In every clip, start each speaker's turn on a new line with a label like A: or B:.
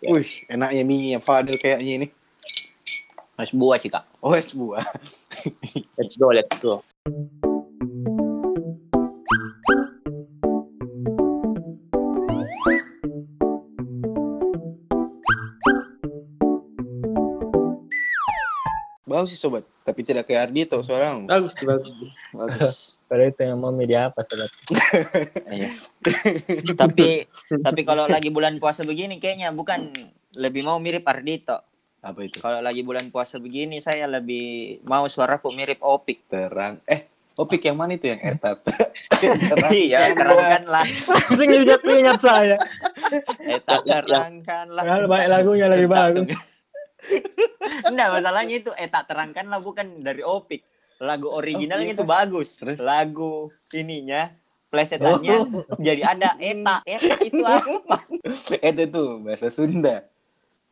A: Wih, enaknya mie Fadil kayaknya ini.
B: Mas buah cika.
A: Oh, es buah.
C: Let's go, let's go.
A: Bagus sih sobat, tapi tidak kayak Ardito seorang.
C: Bagus bagus.
B: Bagus.
D: Kalau itu yang mau media apa sobat?
B: Iya. tapi tapi kalau lagi bulan puasa begini kayaknya bukan lebih mau mirip Ardito.
A: Apa itu?
B: Kalau lagi bulan puasa begini saya lebih mau suaraku mirip Opik.
A: Terang. Eh, Opik yang mana itu yang etat?
B: Iya, terangkanlah.
D: Langsung ingat ingat saya.
B: Eta terangkanlah.
D: Padahal baik lagunya lebih bagus.
B: Enggak, masalahnya itu eta terangkanlah bukan dari Opik. Lagu originalnya
A: Oh,
B: itu
A: iya.
B: bagus.
A: Terus?
B: Lagu ininya plesetannya jadi ada eta. Eta itu apa?
A: Eta itu bahasa Sunda.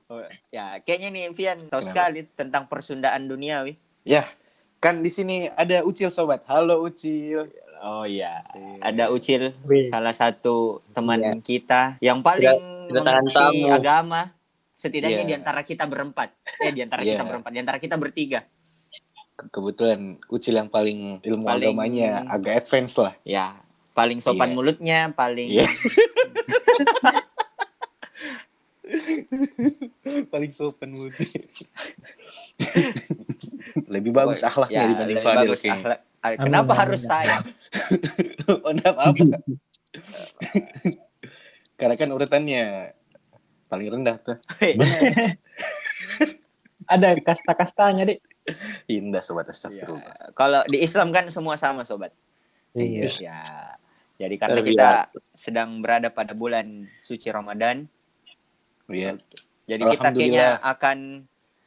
B: Oh, ya, kayaknya nih Vian tahu
A: Kenapa?
B: sekali tentang persundaan duniawi.
A: Ya, kan di sini ada Ucil sobat. Halo Ucil.
B: Oh iya, ada Ucil,
D: Wih.
B: salah satu teman
C: Iya.
B: kita yang paling mengerti agama. Setidaknya
A: Iya.
B: di antara kita berempat. Eh, di antara
A: Iya.
B: kita berempat, di antara kita bertiga.
A: Ke- Kebetulan Ucil yang paling ilmu
B: Paling-
A: agamanya agak advance lah.
B: Ya, paling sopan
A: Iya.
B: mulutnya, paling
A: Iya. paling sopan muti. Lebih bagus akhlaknya
B: Ya,
A: dibanding
B: lebih
A: Fadil
B: bagus akhlak. Kenapa
D: amin,
B: harus
D: amin.
B: saya?
A: oh, enggak apa-apa. Karena kan urutannya paling rendah tuh.
D: Ada kasta-kastanya, Dik.
A: Indah sobat astagfirullah.
B: Ya, Kalau di Islam kan semua sama, sobat.
A: Iya.
B: Ya. Jadi karena kita sedang berada pada bulan suci Ramadan,
A: Iya.
B: Jadi kita kayaknya
A: Alhamdulillah.
B: akan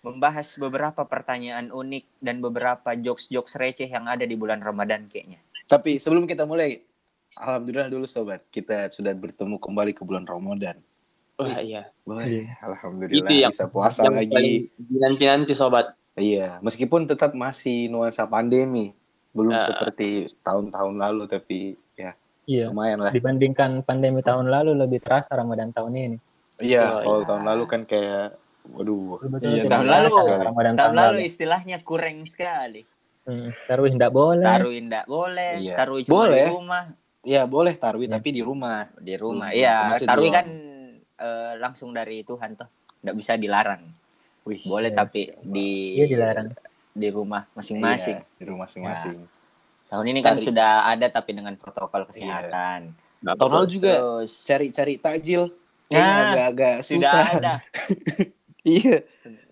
B: membahas beberapa pertanyaan unik dan beberapa jokes-jokes receh yang ada di bulan Ramadan kayaknya.
A: Tapi sebelum kita mulai, alhamdulillah dulu sobat, kita sudah bertemu kembali ke bulan Ramadan.
C: Wah, iya.
A: Boy, alhamdulillah
C: Itu yang-
A: bisa puasa
C: Yang
A: lagi.
C: Nanti-nanti sobat.
A: Iya, meskipun tetap masih nuansa pandemi, belum
C: Ah.
A: seperti tahun-tahun lalu, tapi ya
D: Iya.
A: lumayan lah.
D: Dibandingkan pandemi tahun lalu lebih terasa Ramadan tahun ini.
A: Iya,
C: Oh,
A: kalau
B: iya.
A: tahun lalu kan kayak, waduh,
D: Betul-betul
B: Iya, tahun lalu-
D: Ramadan
B: Tahun lalu istilahnya kurang sekali.
D: Hmm, Taruh tidak boleh.
B: Taruh tidak boleh,
A: Iya.
B: taruh cuma
A: Boleh.
B: di rumah,
A: ya boleh tarwi
D: Iya.
A: tapi di rumah.
B: di rumah.
A: Hmm,
B: Iya,
A: masjid
B: taruh kan eh, langsung dari Tuhan toh. Tidak bisa dilarang.
A: Wih,
B: Boleh
D: Yes.
B: tapi di
D: Iya dilarang.
B: di rumah masing-masing.
A: Iya, di rumah masing-masing.
B: Tahun ini kan
A: Tarik.
B: sudah ada tapi dengan protokol kesehatan.
A: Tahun lalu juga cari-cari takjil,
B: Nah,
A: agak-agak
B: sudah
A: susah.
B: ada.
A: iya,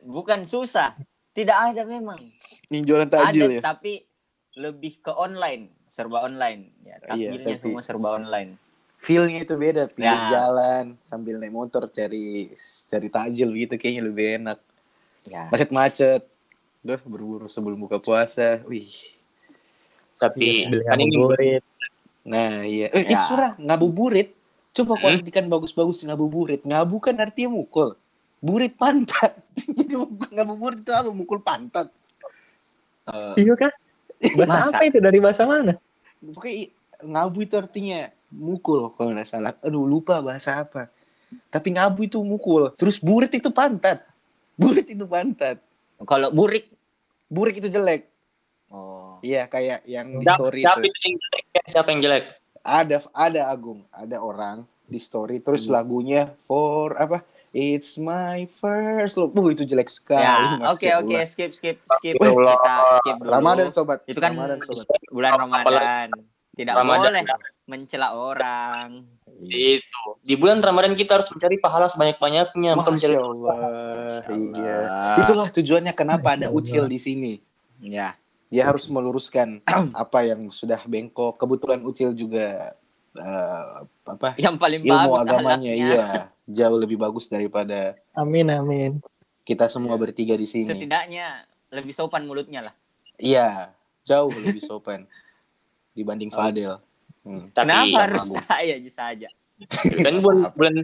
B: Bukan susah, tidak ada memang.
A: yang jualan takjil
B: ada
A: ya.
B: tapi lebih ke online, serba online. Ya,
A: Iya,
B: takjilnya
A: tapi-
B: semua serba online.
A: Feel-nya itu beda, pinggir
B: Ya.
A: jalan sambil naik motor cari cari takjil gitu kayaknya lebih enak.
B: Ya.
A: Macet-macet. Duh, berburu sebelum buka puasa. Wih.
C: Tapi
D: Beli
C: kan ini
D: ngabuburit.
A: Nah, iya. Eh,
B: Ya.
A: itu surah ngabuburit. Coba
C: Hmm?
A: artikan bagus-bagus ngabuburit. Ngabu kan artinya mukul. Burit pantat. Jadi ngabuburit itu apa? Mukul pantat.
B: Eh,
D: Iya kah? Bahasa
B: Masa?
D: apa itu? Dari bahasa mana?
A: Pokoknya ngabu itu artinya mukul kalau nggak salah. Aduh, lupa bahasa apa. Tapi ngabu itu mukul. Terus burit itu pantat. Burit itu pantat.
B: kalau burik,
A: Burik itu jelek.
B: oh,
A: Iya, kayak yang di story
C: siapa
A: itu.
C: yang jelek? Siapa yang jelek?
A: Ada ada Agung, ada orang di story terus
B: Hmm.
A: lagunya for apa? It's my first love. Uh, itu jelek sekali.
B: ya, oke oke,
A: Allah.
B: skip skip skip. Kita skip dulu.
A: Ramadan sobat.
B: Itu kan
A: Ramadan sobat.
B: bulan Ramadan. Tidak
C: Ramadan.
B: boleh mencela orang.
A: Iya.
C: Itu. Di bulan Ramadan kita harus mencari pahala sebanyak-banyaknya, bukan mencari
A: Masya Allah. Iya. Itulah tujuannya kenapa ada ucil di sini.
B: Ya,
A: Dia harus meluruskan apa yang sudah bengkok. Kebetulan ucil juga eh, apa?
B: yang paling
A: Ilmu
B: bagus
A: agamanya iya jauh lebih bagus daripada
D: Amin amin.
A: kita semua bertiga di sini.
B: Setidaknya lebih sopan mulutnya lah.
A: Iya, jauh lebih sopan dibanding
B: Oh.
A: Fadel. Hmm.
C: Tapi
B: Kenapa harus
A: Agung.
B: saya aja saja?
C: kan bulan, bulan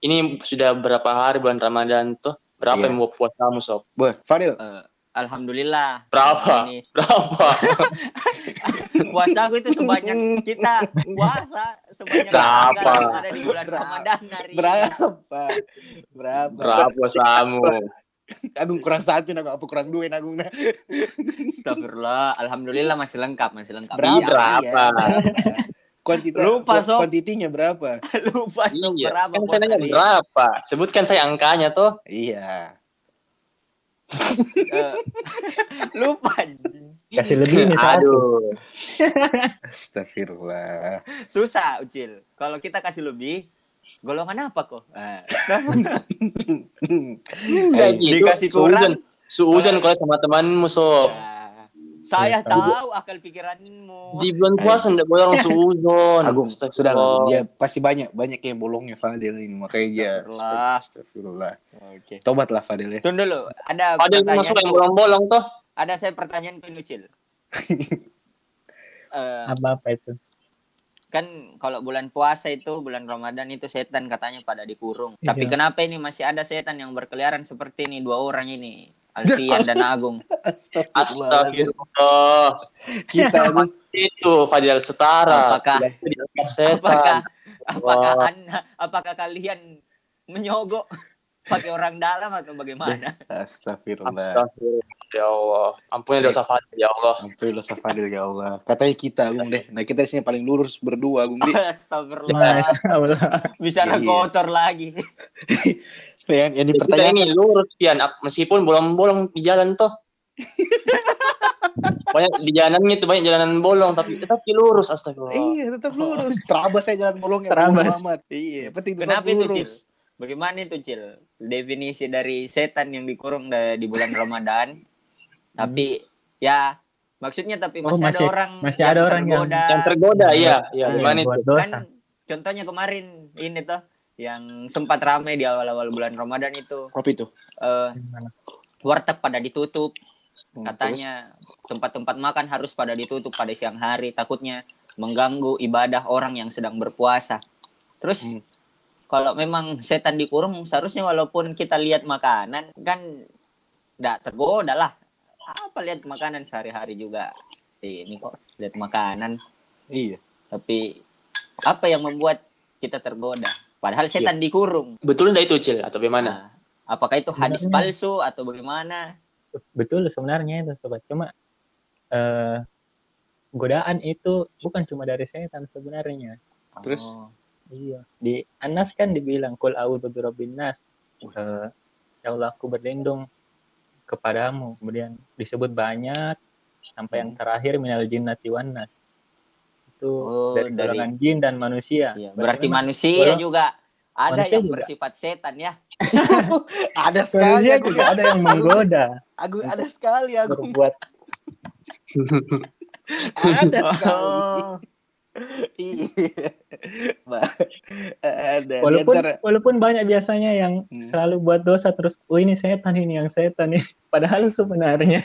C: ini sudah berapa hari bulan Ramadan tuh? Berapa
A: Iya.
C: yang mau puasamu sob?
A: Boh, Fadel,
B: Eh, alhamdulillah.
C: Berapa?
B: Ini
C: Berapa?
B: puasa aku itu sebanyak kita puasa sebanyak
C: Berapa?
B: yang ada di bulan
A: Berapa?
B: Ramadan hari.
A: Berapa? Berapa?
C: Berapa samu?
A: Agung kurang satu, Agung apa kurang dua, Agung nah.
B: Astagfirullah, alhamdulillah masih lengkap, masih lengkap.
A: Berapa?
C: Berapa?
A: Iya, berapa? Kuantita,
B: Lupa, Sob.
A: Kuantitinya berapa?
B: Lupa sok
C: Iya.
B: berapa
C: Kan saya nanya berapa? Sebutkan saya angkanya tuh.
A: Iya.
B: Eh, lupa.
D: Kasih lebih nih satu.
C: Aduh.
A: Astagfirullah.
B: Susah, Ucil. Kalau kita kasih lebih, golongan apa kok? Eh,
C: Enggak gitu.
B: Dikasih kurang.
C: Suuzon kalau sama temanmu sob.
B: ya. Saya
D: Ya,
B: tahu akal pikiranmu.
C: Di bulan puasa enggak boleh orang suuzon.
A: Agung, sudah lah. Dia pasti banyak banyak yang bolongnya Fadil ini. Makanya dia
B: Astagfirullah. Oke.
A: Tobatlah Fadil ya.
B: Tunggu dulu, ada
C: Padahal masuk yang bolong-bolong tuh.
B: Ada saya pertanyaan ke Ucil. Eh,
D: Apa-apa itu.
B: Kan kalau bulan puasa itu bulan Ramadan itu setan katanya pada dikurung.
D: Iya.
B: Tapi kenapa ini masih ada setan yang berkeliaran seperti ini dua orang ini, Alfian dan Agung.
A: Astagfirullah. Kita.
C: Itu Fadil setara.
B: Apakah-
C: setan.
B: Apakah apakah anda, apakah kalian menyogok pakai orang dalam atau bagaimana?
A: Astagfirullah.
C: Astagfirullah. Ya Allah. Ampuni dosa Fadil ya Allah.
A: Astagfirullah Fadil ya Allah. Katanya kita Agung deh. Nah kita di sini paling lurus berdua Agung deh.
B: Astagfirullah.
D: Allah.
B: Bicara
A: Iya.
B: kotor lagi.
A: yang, yang
C: Kita
A: dipertanyakan
C: ini lurus Pian, meskipun bolong-bolong di jalan tuh. banyak di jalannya itu banyak jalanan bolong tapi tetap lurus astagfirullah.
A: Iya tetap lurus. Terabas saya jalan bolongnya.
D: Terabas.
A: amat. Iya. Penting tetap
B: Kenapa itu, Cil? Bagaimana itu, Cil? Definisi dari setan yang dikurung di bulan Ramadan. tapi ya maksudnya tapi
D: Oh,
B: masih, ada
D: masih-
B: orang
D: masih ada orang yang-
B: tergoda.
C: Yang tergoda iya, iya
D: Iya,
C: gimana itu?
D: buat dosa.
B: kan contohnya kemarin ini tuh yang sempat ramai di awal-awal bulan Ramadan itu
A: Apa itu?
B: eh
D: Gimana?
B: warteg pada ditutup
A: Hmm,
B: katanya tempat-tempat makan harus pada ditutup pada siang hari takutnya mengganggu ibadah orang yang sedang berpuasa terus
A: Hmm.
B: Kalau memang setan dikurung seharusnya walaupun kita lihat makanan kan tidak tergoda lah apa lihat makanan sehari-hari juga ini kok lihat makanan?
A: Iya.
B: tapi apa yang membuat kita tergoda padahal setan dikurung
C: Betul enggak itu Cil atau bagaimana?
B: Nah, apakah itu hadis
D: Sebenarnya-
B: palsu atau bagaimana
D: Betul sebenarnya itu sobat. Cuma eh godaan itu bukan cuma dari setan sebenarnya.
A: Terus?
B: Oh.
D: Iya. Di Anas kan dibilang kul a'udzu birabbin nas. Eh, ya Allah aku berlindung kepadamu. Kemudian disebut banyak sampai yang terakhir minal jinnati wan nas. Itu
B: Oh,
D: dari
B: dari-
D: golongan jin dan manusia.
B: Iya, berarti
D: memang
B: manusia juga ada
D: manusia
B: yang
D: juga.
B: bersifat setan ya.
A: ada sekali
D: manusia juga ada yang menggoda
A: Agung ada sekali Agung.
D: berbuat
A: Ada sekali. Iya. Bah, ada.
D: Walaupun
A: antara-
D: walaupun banyak biasanya yang
A: Hmm.
D: selalu buat dosa terus oh ini setan ini yang setan ini padahal sebenarnya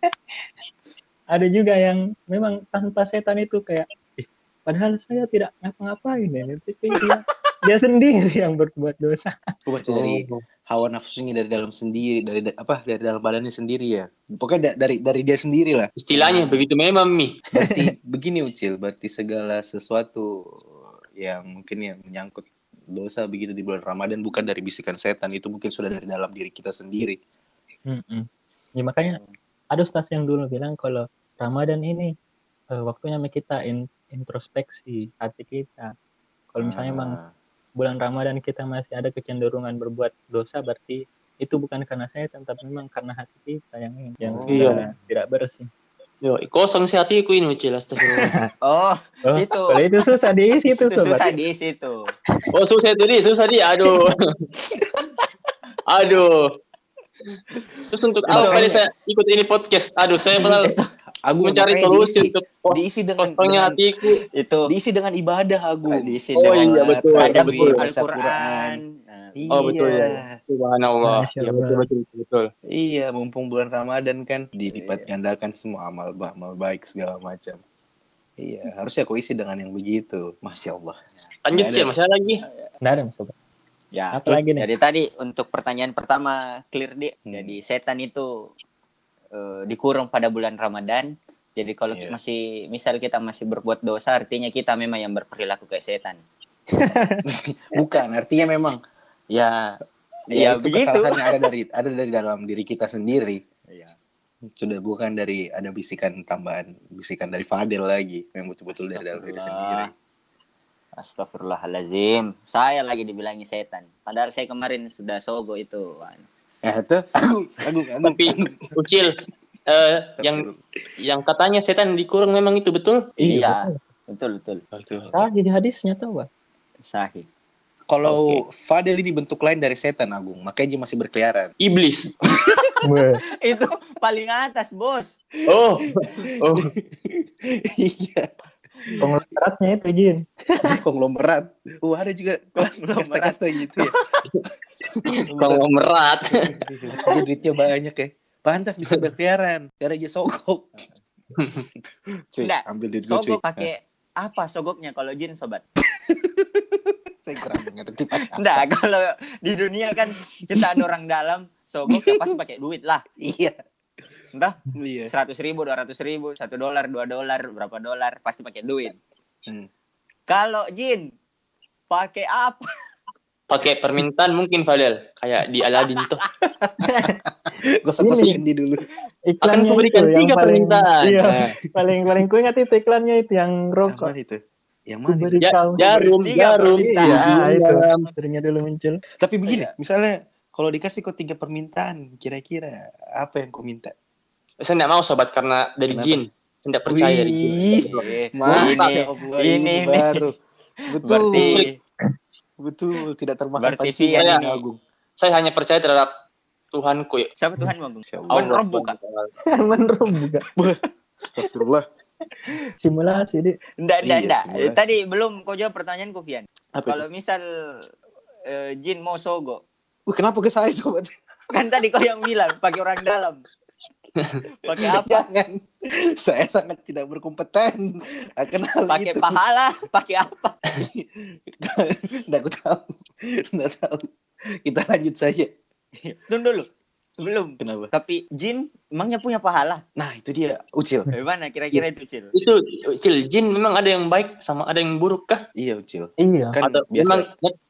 D: ada juga yang memang tanpa setan itu kayak "Ih, padahal saya tidak ngapa-ngapain ya tapi dia, dia sendiri yang berbuat dosa
A: Oh, berarti dari hawa nafsunya dari dalam sendiri, dari da- apa? Dari dalam badannya sendiri ya. Pokoknya da- dari dari dia sendiri lah.
C: Istilahnya begitu memang Mi.
A: Berarti begini Ucil, berarti segala sesuatu yang mungkin yang menyangkut dosa begitu di bulan Ramadan bukan dari bisikan setan, itu mungkin sudah dari dalam diri kita sendiri.
D: Mm-mm. ya makanya ada ustaz yang dulu bilang kalau Ramadan ini eh, waktunya kita in- introspeksi hati kita kalau misalnya emang
A: Ah,
D: bulan Ramadan kita masih ada kecenderungan berbuat dosa berarti itu bukan karena setan tapi memang karena hati kita yang yang
A: Oh.
D: sudah tidak bersih.
C: Yo, kosong si hatiku ini Cil astagfirullah.
B: oh
D: Oh,
B: itu.
D: kalau itu susah diisi itu
B: Itu susah di situ.
C: Oh susah itu di, susah di. Aduh. Aduh. Terus untuk apa saya ikut ini podcast? Aduh, saya malah
A: Agung
C: mencari solusi
A: diisi,
C: untuk kos-
A: diisi dengan,
C: kosongnya
A: dengan
C: hatiku.
B: Itu
A: diisi dengan ibadah Agung.
B: diisi
C: Oh,
B: dengan
C: iya, betul,
B: adab
C: betul.
B: Al-Quran. Nah,
A: Iya.
C: Oh, betul, ya. Subhanallah.
D: Masya
C: Ya,
D: Allah.
C: betul, betul, betul, betul.
A: Iya, mumpung bulan Ramadan kan dilipat gandakan semua amal amal baik segala macam. Iya, harusnya aku isi dengan yang begitu. Masya Allah.
C: Lanjut Cil,
A: ada.
C: masih ada lagi.
D: Nggak ada sobat.
B: Ya,
D: Apa lagi nih?
B: jadi tadi untuk pertanyaan pertama clear di.
A: Hmm.
B: Jadi setan itu eh, dikurung pada bulan Ramadan. Jadi kalau
A: Iya.
B: masih misal kita masih berbuat dosa artinya kita memang yang berperilaku kayak setan.
A: Bukan, artinya memang ya
B: Ya,
A: ya, itu
B: begitu.
A: kesalahannya ada dari ada dari dalam diri kita sendiri.
B: Iya.
A: Sudah bukan dari ada bisikan tambahan, bisikan dari Fadel lagi yang betul-betul dari dalam diri sendiri.
B: Astagfirullahalazim. Saya lagi dibilangi setan. Padahal saya kemarin sudah sogo itu.
A: Ya itu agung, agung, agung.
C: Tapi Ucil, eh, yang yang katanya setan dikurung memang itu betul?
B: Iya. Betul betul.
A: Itu.
D: Sah jadi hadisnya tuh, Pak.
B: Sahih.
A: Kalau Fadel ini bentuk lain dari setan agung, makanya dia masih berkeliaran.
C: Iblis.
B: itu paling atas, Bos.
C: Oh. Oh.
A: Iya,
D: Konglomeratnya itu Jin.
A: konglomerat. Wah ada juga kelas kasta-kasta gitu ya.
C: Konglomerat.
A: Dia duitnya banyak ya. Pantas bisa berkeliaran karena dia sogok. Cuy,
B: Nggak,
A: ambil duit gue cuy.
B: Sogok pakai apa sogoknya kalau jin sobat?
A: Saya kurang ngerti.
B: Enggak, kalau di dunia kan kita ada orang dalam sogok ya pasti pakai duit lah.
A: Iya.
B: Entah
A: Iya.
B: seratus ribu, dua ratus ribu, satu dolar, dua dolar, berapa dolar pasti pakai duit.
A: Hmm.
B: Kalau jin pakai apa?
C: Pakai permintaan mungkin Fadel, kayak di Aladin tuh.
A: Gosok-gosokin di dulu.
C: Akan
D: Iklannya
C: kuberikan
D: itu yang
C: tiga
D: paling
C: permintaan.
D: Iya,
C: Nah,
D: paling paling ku ingat itu iklannya itu yang
A: Yang
D: rokok.
A: mana itu? Yang mana? Itu?
C: Ja-
D: kau.
C: jarum,
B: Tiga
C: jarum.
B: permintaan.
D: Iya, itu.
C: Jarum.
D: Akhirnya dulu muncul.
A: Tapi begini,
B: Iya.
A: misalnya kalau dikasih kok tiga permintaan, kira-kira apa yang kau minta?
C: Saya tidak mau sobat karena dari
A: Kenapa?
C: jin. Tidak percaya dari jin.
A: Wih, Masya
B: ini,
A: Allah,
B: ini,
A: ini,
B: ini.
A: baru. Betul,
B: berarti
A: betul, tidak termakan
B: Berarti
A: pancingan
B: Fian
A: ini. Agung.
C: Saya hanya percaya terhadap Tuhanku ya.
B: siapa Tuhan
A: Allah.
B: Awan buka.
D: Menurut juga.
A: Astagfirullah.
D: Simulasi, Dik.
B: Enggak, enggak, enggak. Tadi belum kau jawab pertanyaanku, Fian.
A: Apa
B: Kalau misal eh, jin mau sogo,
A: Wih, kenapa ke saya sobat?
B: kan tadi kau yang bilang pakai orang dalam. Pakai apa?
A: Jangan. Saya sangat tidak berkompeten akan hal
B: Pakai
A: itu.
B: pahala, pakai apa?
A: Nggak aku tahu. Nggak tahu. Kita lanjut saja.
B: Tunggu dulu. Belum.
A: Kenapa?
B: Tapi jin emangnya punya pahala?
A: Nah, itu dia. Ucil.
B: Bagaimana kira-kira itu, Cil?
C: Itu Ucil, jin memang ada yang baik sama ada yang buruk kah?
A: Iya, Ucil.
D: Iya.
A: Kan
C: atau
A: biasa.
C: memang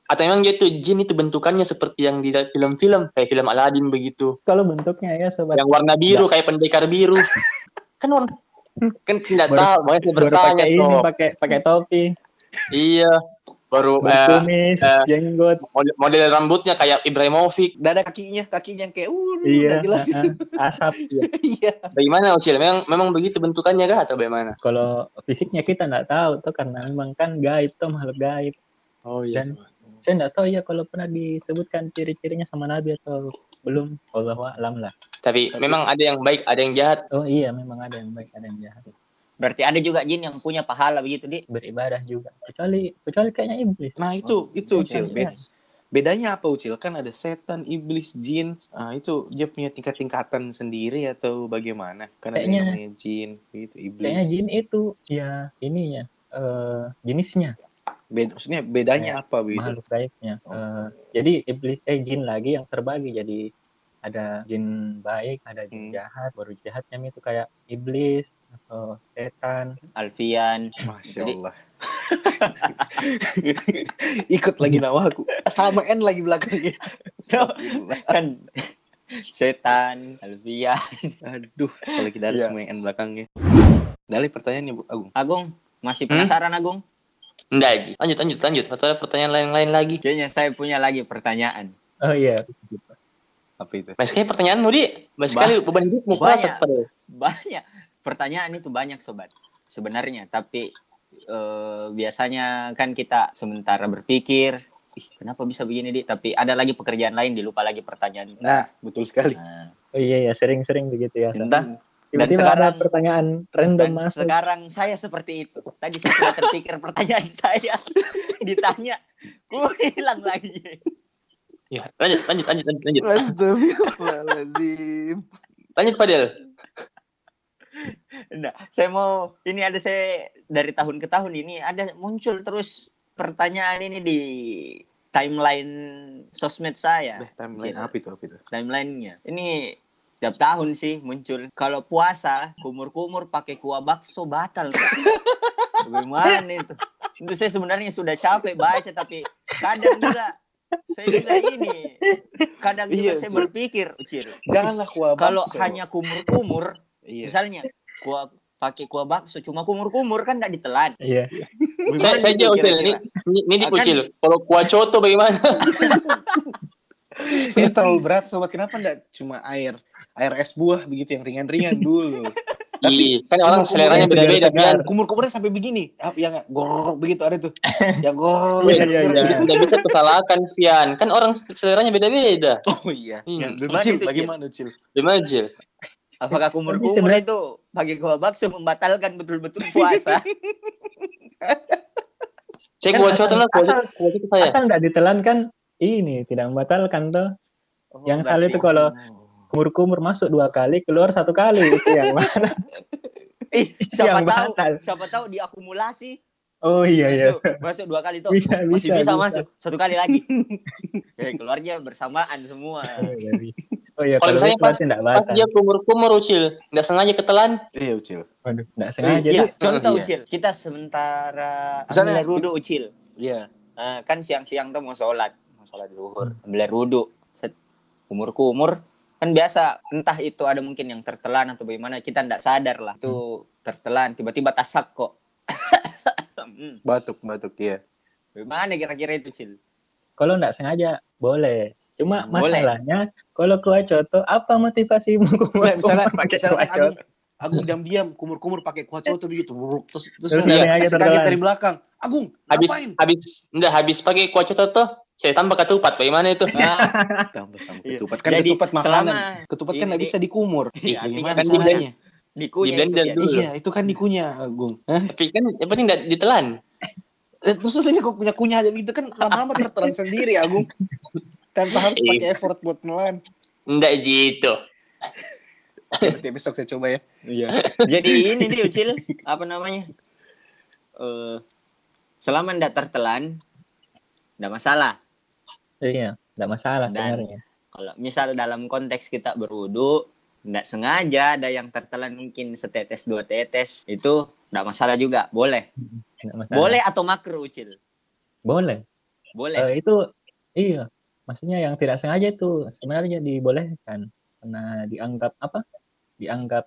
C: atau memang dia tuh jin itu bentukannya seperti yang di film-film kayak film Aladin begitu.
D: Kalau bentuknya ya sobat.
C: Yang warna biru kayak pendekar biru. kan warna kan tidak
D: Baru-
C: tahu, makanya saya
D: baru
C: bertanya
D: pakai ini,
C: tuh.
D: pakai pakai topi,
C: Iya. Baru eh,
D: berkumis,
C: eh,
D: jenggot.
C: model, model rambutnya kayak Ibrahimovic.
A: Nggak ada kakinya, kakinya yang kayak uh,
D: Iya,
A: jelas
D: uh-uh, asap.
A: Iya.
C: Bagaimana Ucil? Memang memang begitu bentukannya kah atau bagaimana?
D: Kalau fisiknya kita nggak tahu tuh karena memang kan gaib tuh makhluk gaib.
A: Oh
D: Dan- Saya nggak tahu ya kalau pernah disebutkan ciri-cirinya sama Nabi atau belum. Allah alam lah.
C: Tapi, memang ada yang baik, ada yang jahat.
D: Oh iya, memang ada yang baik, ada yang jahat.
B: Berarti ada juga jin yang punya pahala begitu, Di.
D: Beribadah juga. Kecuali kecuali kayaknya iblis.
A: Nah, itu itu Ucil.
D: Iya.
A: Be- Bedanya apa Ucil? Kan ada setan, iblis, jin. Ah, itu dia punya tingkat-tingkatan sendiri atau bagaimana? Kan ada yang
D: Kayaknya-
A: namanya jin, gitu, iblis.
D: Kayaknya jin itu ya ininya eh jenisnya
A: Beda, maksudnya bedanya apa begitu?
D: makhluk gaibnya. Eh, jadi iblis eh jin lagi yang terbagi jadi ada jin baik, ada jin
A: Hmm.
D: jahat. Baru jahatnya itu kayak iblis atau setan.
B: Alfian.
A: Masya
B: Jadi-
A: Allah. Ikut lagi nama aku. Sama N lagi belakangnya. Astagfirullah.
B: kan setan, Alfian.
A: Aduh, kalau kita ada
B: Iya.
A: semua yang N belakangnya. Dari pertanyaannya Bu Agung.
B: Agung, masih
C: Hmm?
B: penasaran Agung?
C: Enggak, Ji. Lanjut, lanjut, lanjut. Atau ada pertanyaan lain-lain lagi?
B: Kayaknya saya punya lagi pertanyaan.
D: Oh iya.
A: Apa itu?
C: Banyak sekali pertanyaanmu, Di. Banyak sekali beban hidupmu
B: Banyak.
C: pada.
B: Banyak. Pertanyaan itu banyak, Sobat. Sebenarnya, tapi eh, biasanya kan kita sementara berpikir, ih kenapa bisa begini, Di? Tapi ada lagi pekerjaan lain, dilupa lagi pertanyaan.
A: Nah, betul sekali.
B: Nah,
D: Oh iya ya, sering-sering begitu ya.
B: entah.
D: Tiba-tiba
B: sekarang-
D: ada pertanyaan random
B: Dan
D: masuk.
B: sekarang saya seperti itu. Tadi saya sudah terpikir pertanyaan saya. Ditanya, ku hilang lagi.
C: Ya, lanjut, lanjut, lanjut, lanjut, lanjut.
A: Astagfirullahaladzim.
C: Lanjut, Fadil.
B: Nah, saya mau ini ada saya dari tahun ke tahun ini ada muncul terus pertanyaan ini di timeline sosmed saya.
A: Eh, timeline apa itu? Apa itu?
B: Timelinenya. Ini Setiap tahun sih muncul. Kalau puasa, kumur-kumur pakai kuah bakso batal. Bagaimana itu? Itu saya sebenarnya sudah capek baca tapi kadang juga saya juga ini kadang juga
A: Iya,
B: saya
A: Cil.
B: berpikir, Ucil.
A: Janganlah kuah
B: Kalau
A: bakso.
B: hanya kumur-kumur,
A: iya.
B: misalnya kuah pakai kuah bakso cuma kumur-kumur kan tidak ditelan.
D: Iya.
C: Saya, saya jauh. Ini, ini, ini di
B: Akan-
C: Ucil. Kalau kuah coto bagaimana?
A: Ini terlalu berat sobat. Kenapa enggak cuma air air es buah begitu yang ringan-ringan dulu.
C: Iya, kan orang
A: kumur-kumur
C: seleranya beda-beda kan.
A: Kumur-kumurnya sampai begini. Apa yang gorok begitu ada tuh. Yang gorok.
D: Iya, iya, iya.
C: Tidak bisa kesalahkan Pian. Kan orang seleranya beda-beda.
A: Oh iya.
C: Hmm.
A: Ya,
B: Bagaimana
A: Ucil,
B: Cil?
A: bagaimana Ucil?
C: Gimana Cil?
B: Apakah kumur-kumur itu pakai kuah bakso membatalkan betul-betul puasa?
D: Kan
C: lah, kuah
D: asal-
C: kuah coto saya.
D: Asal nggak ditelan kan ini tidak membatalkan tuh.
B: Oh,
D: Yang salah itu kalau kumur-kumur masuk dua kali, keluar satu kali itu yang mana?
B: Ih, siapa
D: yang
B: tahu,
D: batal.
B: siapa tahu diakumulasi
D: Oh iya iya.
B: masuk, masuk dua kali tuh.
D: Bisa
B: Masih
D: bisa.
B: bisa, masuk satu kali lagi. Keluarnya bersamaan semua.
D: Oh iya, bisa. Oh iya,
C: Kalau misalnya pas- Pas dia kumur-kumur Ucil. Nggak sengaja ketelan.
A: Iya Ucil.
D: Waduh, nggak sengaja
B: Iya, contoh
A: Iya.
B: Ucil. Kita sementara
A: Misalnya-
B: ambil rudu Ucil.
A: Iya.
B: Eh, kan siang-siang tuh mau sholat, mau sholat zuhur, ambil rudu, set kumur-kumur kan biasa entah itu ada mungkin yang tertelan atau bagaimana kita ndak sadar lah itu tertelan tiba-tiba tasak kok Hmm,
A: Batuk, batuk ya.
B: bagaimana kira-kira itu cil
D: Kalau nggak sengaja boleh. Cuma
B: Hmm, boleh.
D: masalahnya kalau kuah coto apa motivasimu kumur
A: Nggak, misalnya,
D: pakai
A: misalnya
D: kuah
A: Agung, diam-diam, kumur-kumur pakai kuah coto begitu. Buruk. Terus, terus,
D: Terus tertelan.
A: kaget dari belakang. Agung,
C: Habis
A: ngapain?
C: habis enggak habis pakai kuah coto tuh. Saya tambah ketupat. Bagaimana itu?
B: nah,
A: Tambah, tambah
B: Iya.
A: ketupat. Kan
B: Jadi,
A: ketupat makanan.
B: selama
A: Ketupat kan nggak bisa dikumur.
B: Iya,
A: Bagaimana
C: artinya kan
B: dikunyah itu
C: dulu.
A: Iya, itu kan dikunyah, Agung. Hah?
C: Tapi kan yang penting nggak ditelan.
A: Eh, terus terusnya kok punya kunyah aja gitu kan lama-lama tertelan sendiri, Agung. Tanpa harus
C: Iya.
A: pakai effort buat nelan.
C: Enggak gitu.
A: Nanti besok saya coba ya.
B: Iya. Jadi ini dia Ucil, apa namanya? Eh selama ndak tertelan ndak masalah.
D: Iya, nggak masalah
B: Dan-
D: sebenarnya.
B: Kalau misal dalam konteks kita berwudu ndak sengaja ada yang tertelan mungkin setetes dua tetes itu ndak masalah juga, boleh.
D: Masalah.
B: Boleh atau makruh Ucil?
D: Boleh.
B: Boleh.
D: Eh, itu iya. Maksudnya yang tidak sengaja itu sebenarnya dibolehkan karena dianggap apa? Dianggap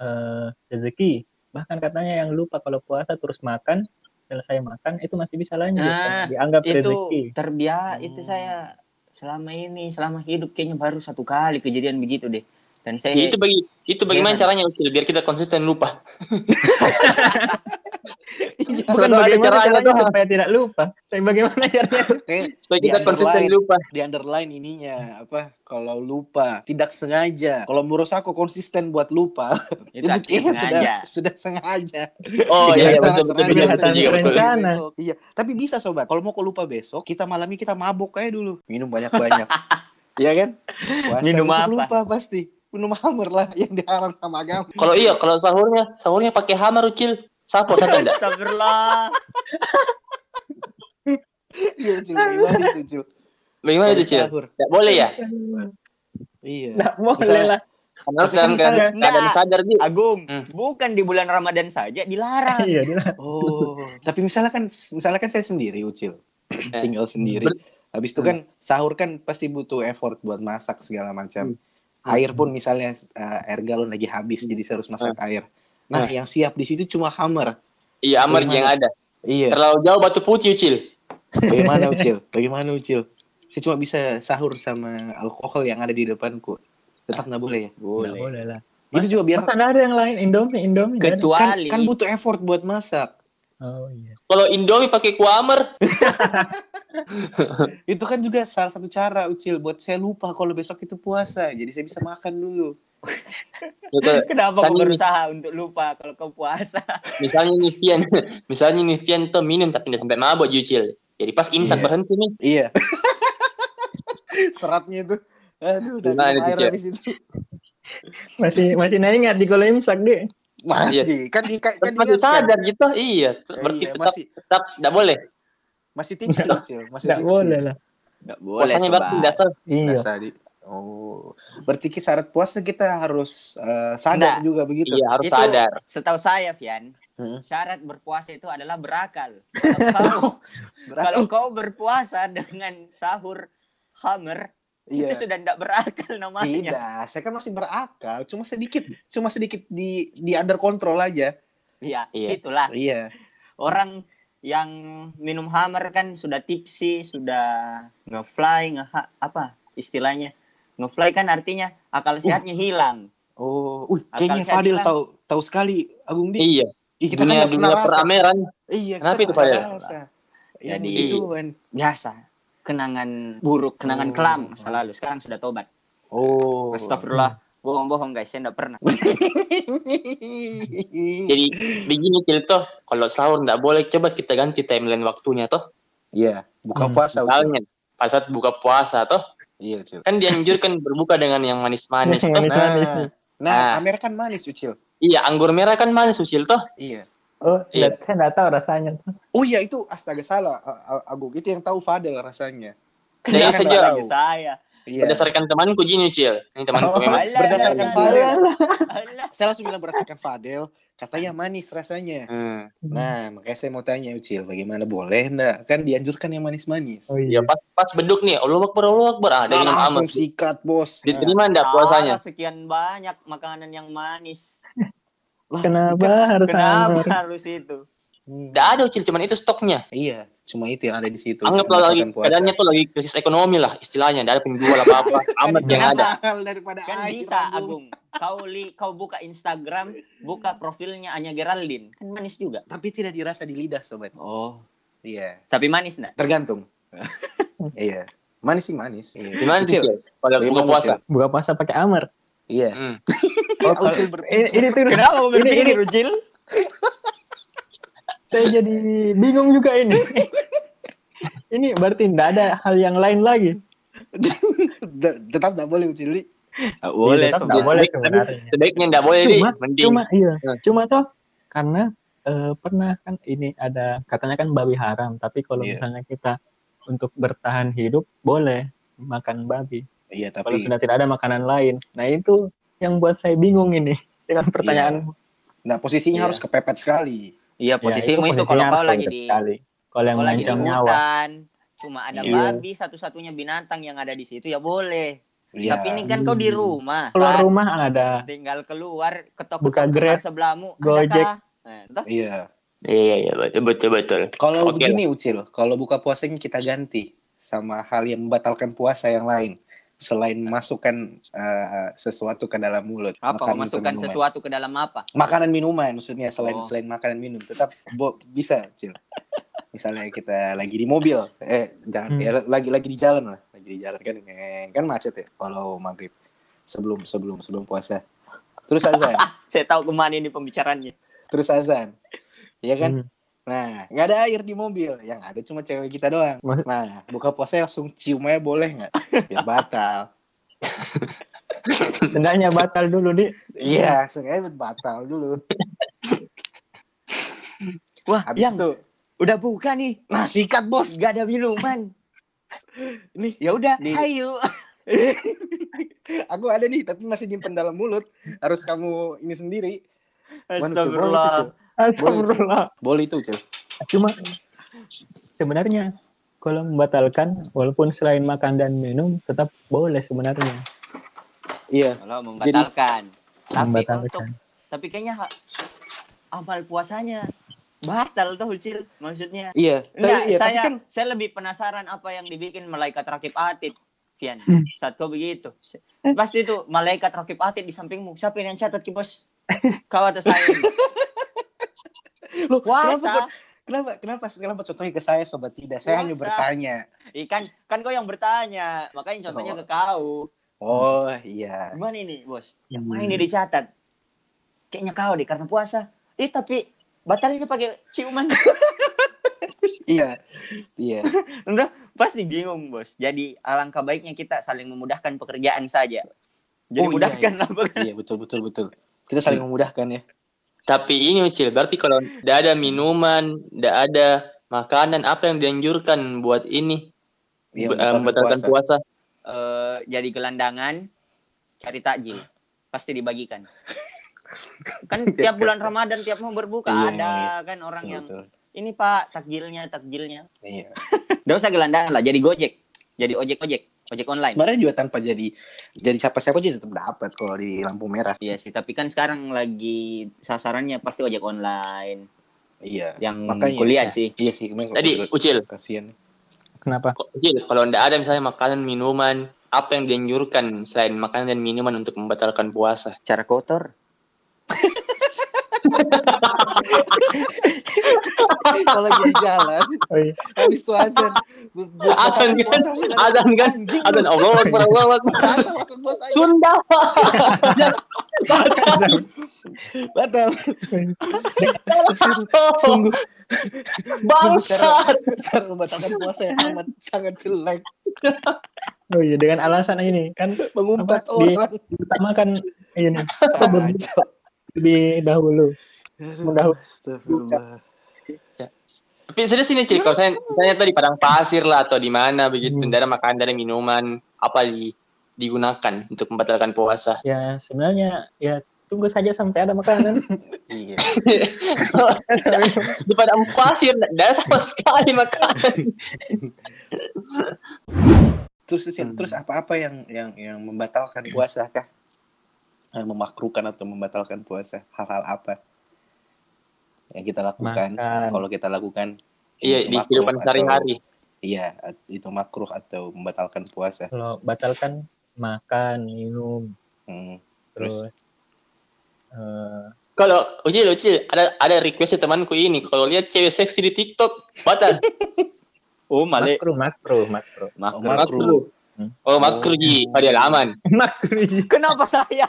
D: eh, rezeki. Bahkan katanya yang lupa kalau puasa terus makan selesai makan itu masih bisa lanjut.
B: Nah,
D: karena dianggap
B: itu
D: rezeki.
B: terbiasa itu
A: Hmm.
B: saya selama ini selama hidup kayaknya baru satu kali kejadian begitu deh. Dan saya
C: Ya, itu bagi itu bagaimana
B: Jangan.
C: caranya Ucil biar kita konsisten lupa.
D: Bukan bagaimana
C: caranya
D: caranya supaya tidak lupa. Tapi bagaimana caranya?
A: Kayak
C: Supaya kita konsisten lupa.
A: di underline ininya apa kalau lupa tidak sengaja kalau menurut aku konsisten buat lupa
B: itu sengaja.
A: sudah sudah sengaja
C: Oh iya, iya betul betul iya, betul.
A: iya tapi bisa sobat kalau mau kau lupa besok kita malamnya kita mabuk aja dulu minum banyak banyak Iya kan Puasa
B: Minum apa?
A: lupa pasti minum hammer lah yang dilarang sama agama
C: Kalau iya, kalau sahurnya, sahurnya pakai hammer Ucil. Sapo satu enggak?
B: Astagfirullah.
A: iya cil bagaimana itu cil
C: Bagaimana itu Cil?
A: Sahur.
C: Enggak boleh ya?
A: iya
D: Nggak boleh lah.
C: Harus
A: Tapi
C: dalam keadaan, sadar dia.
B: Agung,
C: Hmm.
B: bukan di bulan Ramadan saja dilarang.
D: Iya, dia
A: Oh, tapi misalnya kan misalnya kan saya sendiri Ucil.
C: Eh.
A: Tinggal sendiri. Habis itu kan sahur kan pasti butuh effort buat masak segala macam. Air pun misalnya eh, air galon lagi habis jadi saya harus masak air. Nah, yang siap di situ cuma hammer.
C: Iya, hammer
A: Bagaimana?
C: yang ada.
A: Iya.
C: Terlalu jauh batu putih Ucil.
A: Bagaimana Ucil? Bagaimana Ucil? Saya cuma bisa sahur sama alkohol yang ada di depanku. Tetap nggak boleh ya?
D: nggak boleh lah.
A: Itu juga biar
D: Masa nggak ada yang lain Indomie, Indomie. ada?
A: kan,
B: Kecuali
A: kan butuh effort buat masak.
D: Oh iya.
C: Kalau Indomie pakai kuah hammer,
A: Itu kan juga salah satu cara Ucil buat saya lupa kalau besok itu puasa. Jadi saya bisa makan dulu.
B: kenapa kau
C: Misalnya-
B: berusaha untuk lupa kalau kau puasa?
C: misalnya nih Fian, misalnya nih Fian tuh minum tapi tidak sampai mabok Ucil. Jadi pas imsak
A: Iya.
C: berhenti nih,
A: Iya. Seratnya itu. Aduh, udah
C: itu,
A: air habis itu.
D: Masih masih nggak ingat di kalau imsak deh.
A: Masih, kan di kan
C: masih sadar gitu. Iya, berarti
A: iya,
C: tetap
A: masih
C: tetap tidak boleh.
A: masih tipsy, Cil. Masih
D: Nggak
A: tipsy.
D: boleh lah.
B: Enggak boleh,
C: Puasanya berarti tidak sah.
D: Iya.
A: Di. Oh, berarti syarat puasa kita harus eh, sadar
B: Nggak.
A: juga begitu.
C: Iya harus
B: Itu-
C: sadar.
B: Setahu saya, Fian,
A: Hmm.
B: syarat berpuasa itu adalah berakal. Kalau kau, kalau kau berpuasa dengan sahur hammer,
A: Iya.
B: itu sudah tidak berakal namanya.
A: Tidak, saya kan masih berakal, cuma sedikit, cuma sedikit di di under control aja.
B: Iya,
C: Iya.
B: itulah.
A: Iya.
B: Orang yang minum hammer kan sudah tipsi, sudah ngefly, nge apa istilahnya? Ngefly kan artinya akal sehatnya hilang.
A: Oh,
B: Akal
A: kayaknya Fadil
B: hilang.
A: tahu tahu sekali Agung Di.
C: Iya.
A: Ih, kita kan
C: Dunia
A: pernah
C: dunia perameran.
A: Iya,
C: Kenapa itu, Fadil?
A: Iya,
B: Jadi-
A: itu kan.
B: Biasa. Kenangan buruk, kenangan
A: Oh.
B: kelam masa lalu. Sekarang sudah tobat.
A: Oh.
B: Astagfirullah. Bohong-bohong guys, saya tidak pernah.
C: Jadi begini Cil toh, kalau sahur nggak boleh coba kita ganti timeline waktunya toh.
A: Iya, buka
D: Hmm,
A: puasa.
C: Misalnya pada saat buka puasa toh,
A: Iya, Ucil.
C: kan dianjurkan berbuka dengan yang manis-manis.
A: Nah, nah,
C: Ah.
A: Amer kan manis, Ucil.
C: Iya, anggur merah kan manis Ucil toh.
A: Iya.
D: Oh,
C: Iya.
D: saya nggak tahu rasanya.
A: Oh iya itu astaga salah Agung itu yang tahu Fadel rasanya. Dia kan
C: saja
B: saya.
A: Iya.
C: Berdasarkan temanku gini Cil. Ini temanku
D: Oh.
C: memang.
B: Alah,
A: Berdasarkan
B: alah,
A: Fadel. Saya langsung bilang berdasarkan Fadel, katanya manis rasanya.
C: Hmm.
A: Nah, makanya saya mau tanya Ucil, bagaimana boleh enggak? Kan dianjurkan yang manis-manis.
D: Oh
C: Ya
D: iya.
C: pas, pas beduk nih, Allah Akbar, Allah Akbar. Ah, dia
A: Nah, langsung
C: amat.
A: sikat, Bos. Nah,
C: Diterima enggak puasanya?
B: Salah, sekian banyak makanan yang manis.
A: lah,
D: Kenapa
A: ikan-
D: harus
B: Kenapa harus itu?
A: Hmm.
C: Enggak ada Ucil, cuman itu stoknya.
A: Iya, cuma itu yang ada di situ.
C: Anggaplah lagi
A: Makan puasa.
C: keadaannya tuh lagi krisis ekonomi lah istilahnya, enggak ada penjual apa-apa. Amat
A: Kan
C: yang
A: itu
C: ada.
A: daripada
B: Kan
A: air,
B: bisa,
A: Agung.
B: Agung. Kau li, kau buka Instagram, buka profilnya Anya Geraldine. Kan manis juga.
A: Tapi tidak dirasa di lidah, sobat.
B: Oh.
A: Iya,
B: Tapi manis enggak?
A: tergantung. iya. Manis sih manis. Iya.
C: Gimana sih
A: Ucil?
C: Kalau buka puasa?
A: Ucil?
D: Buka puasa pakai hammer.
A: Iya.
C: Hmm.
D: Oh,
A: Ucil
D: kalau-
A: berpikir.
D: ini, ini tuh
B: Kenapa
D: Ini- ini-
B: Rujil?
D: Saya jadi bingung juga ini. ini berarti tidak ada hal yang lain lagi.
A: Tetap tidak boleh Ucil. Li.
B: Boleh,
D: Iya, tetap
B: sobat.
D: nggak boleh sebenarnya.
C: Sebaiknya enggak boleh di,
D: Cuma,
C: mending.
D: cuma iya,
C: Hmm.
D: cuma toh karena eh, pernah kan ini ada katanya kan babi haram, tapi kalau
A: Iya.
D: misalnya kita untuk bertahan hidup boleh makan babi.
A: Iya,
D: Kalau
A: tapi
D: sudah tidak ada makanan lain. Nah, itu yang buat saya bingung ini dengan pertanyaan.
A: nah posisinya
B: Iya.
A: harus kepepet sekali.
B: Iya,
D: Ya,
B: posisimu itu,
D: posisinya
B: kalau kau lagi di
D: sekali. kalau yang
B: kalau lagi di
D: nyawa.
B: hutan, cuma ada
A: Iya.
B: babi satu-satunya binatang yang ada di situ ya boleh.
A: Iya.
B: Tapi ini kan kau di
D: Hmm.
B: rumah.
D: Keluar
B: Saat
D: rumah ada.
B: tinggal keluar ketok
D: Buka
B: ketok
D: Grab,
B: sebelahmu
D: Gojek.
B: Nah, toh?
A: Iya.
C: Iya, iya, betul, betul, betul.
A: Kalau
C: Oke
A: begini Ucil, kalau buka puasanya kita ganti sama hal yang membatalkan puasa yang lain. Selain masukkan eh, sesuatu ke dalam mulut.
B: apa
A: makanan
B: memasukkan
A: minuman.
B: sesuatu ke dalam apa
A: Makanan minuman maksudnya selain
B: Oh.
A: selain makanan minum tetap bo- bisa Ucil. Misalnya kita lagi di mobil, eh jangan
D: Hmm.
A: ya, lagi lagi di jalan lah, lagi di jalan kan eh, kan macet ya kalau maghrib sebelum sebelum sebelum puasa. Terus azan,
B: saya tahu ke mana ini pembicaraannya
A: terus azan, ya kan?
D: Hmm.
A: Nah, nggak ada air di mobil. Yang ada cuma cewek kita doang. Nah, buka puasa langsung cium aja boleh nggak? Biar batal.
D: Hendaknya batal dulu, Di.
A: Iya, sengaja batal dulu.
B: wah
A: Habis
B: yang
A: itu,
B: udah buka nih
A: nah sikat bos.
B: gak ada minuman
A: Ini
B: ya udah ayo
A: aku ada nih, tapi masih nyimpen dalam mulut. Harus kamu ini sendiri.
B: Astagfirullah
D: Astagfirullah.
A: Boleh itu, Cil.
D: Cuma sebenarnya kalau membatalkan walaupun selain makan dan minum tetap boleh sebenarnya
A: Iya.
B: kalau membatalkan tapi untuk
D: membatalkan.
B: tapi kayaknya ha- amal puasanya batal tuh Ucil maksudnya
A: Iya.
B: Enggak,
A: Tapi- iya, tapi
B: saya
A: kan
B: saya lebih penasaran apa yang dibikin malaikat rakib atid, Fian.
D: Hmm.
B: Saat kau begitu, Se- pasti itu malaikat rakib atid di sampingmu. Siapa yang catat ki bos? Kau atau saya?
A: Loh, kenapa,
B: Puasa.
A: kok- kenapa, kenapa, kenapa contohnya ke saya, sobat tidak? Saya hanya
B: Puasa.
A: bertanya.
B: Ikan kan kau yang bertanya, makanya contohnya
A: Oh.
B: ke kau.
A: Oh, iya.
B: Gimana ini, bos? Yang
A: Hmm.
B: mana ini dicatat? Kayaknya kau deh karena puasa. Eh tapi batalnya pakai ciuman.
A: Iya. Iya.
B: Entah, pasti bingung, bos. Jadi alangkah baiknya kita saling memudahkan pekerjaan saja. Jadi
A: Oh, iya,
B: mudahkan lah pekerjaan.
A: Iya, betul, betul, betul. Kita saling memudahkan ya.
C: Tapi ini Ucil, berarti kalau tidak ada minuman, tidak ada makanan, apa yang dianjurkan buat ini?
A: Iya,
C: Be- eh, membatalkan puasa.
B: eh, jadi gelandangan cari takjil pasti dibagikan kan tiap bulan Ramadan tiap mau berbuka
A: Iya,
B: ada kan orang yang
A: Betul.
B: ini pak takjilnya takjilnya
A: Iya.
B: Gak usah gelandangan lah jadi gojek jadi ojek ojek online
A: Sebenarnya juga tanpa jadi jadi siapa-siapa juga tetap dapat kalau di lampu merah.
B: Iya sih tapi kan sekarang lagi sasarannya pasti ojek online
A: Iya.
B: yang
A: Makanya,
B: kuliah
A: ya.
B: sih
A: Iya sih,
C: Tadi Ucil,
A: kasihan.
D: Kenapa?
C: Ucil, kalau ndak ada misalnya makanan minuman, apa yang dianjurkan selain makanan dan minuman untuk membatalkan puasa?
B: cara kotor
A: kalau lagi di jalan,
D: Oh, iya.
A: habis itu azan.
C: Azan kan? Azan kan?
A: lu.
C: Allah Akbar, Allah Akbar.
A: Batal.
C: Sunda.
A: Batal. Sungguh
C: Bangsat.
A: cara membatalkan puasa yang amat sangat jelek.
D: Oh iya dengan alasan ini kan
A: Mengumpat
D: Apa? Di-
A: orang.
D: pertama kan ini. Lebih dahulu. Mudah-
A: Astagfirullah.
C: Tapi serius ini Cil, kalau saya misalnya tadi padang pasir lah atau di mana begitu,
D: Hmm.
C: ada makanan, ada minuman, apa di, digunakan untuk membatalkan puasa?
D: Ya sebenarnya ya tunggu saja sampai ada makanan.
A: Iya.
C: di padang pasir ada sama sekali makanan.
A: Terus terus,
C: Hmm.
A: terus apa-apa yang yang yang membatalkan puasa kah? Yang memakruhkan atau membatalkan puasa? Hal-hal apa yang kita lakukan?
D: Makan.
A: Kalau kita lakukan
C: Iya di
A: makruh
C: kehidupan sehari-hari.
A: Iya, itu makruh atau membatalkan puasa.
D: Kalau batalkan makan, minum,
A: Hmm.
D: terus eh,
C: Kalau Ucil, Ucil, ada ada request temanku ini, kalau lihat cewek seksi di TikTok, batal.
B: oh male
D: makro, makro, makro.
A: Oh,
B: makro
A: makruh.
C: Oh, makruh Ji, oh dia aman.
D: makro.
B: kenapa saya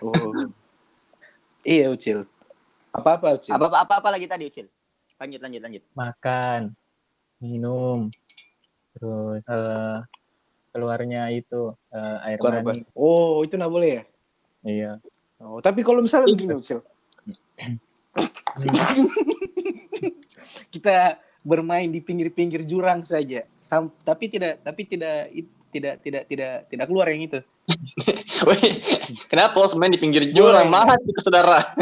A: Oh. iya, Ucil. Apa-apa, Ucil?
B: apa apa apa lagi tadi ucil lanjut lanjut lanjut
D: makan, minum, terus eh, keluarnya itu eh, air
A: Keluar apa?
D: mani.
A: Oh, itu nggak boleh ya?
D: Iya.
A: Oh, tapi kalau misalnya begini, Ucil. kita bermain di pinggir-pinggir jurang saja, Sam- tapi tidak, tapi tidak, tidak, tidak, tidak, tidak keluar yang itu.
C: Kenapa harus main di pinggir jurang? Itu saudara.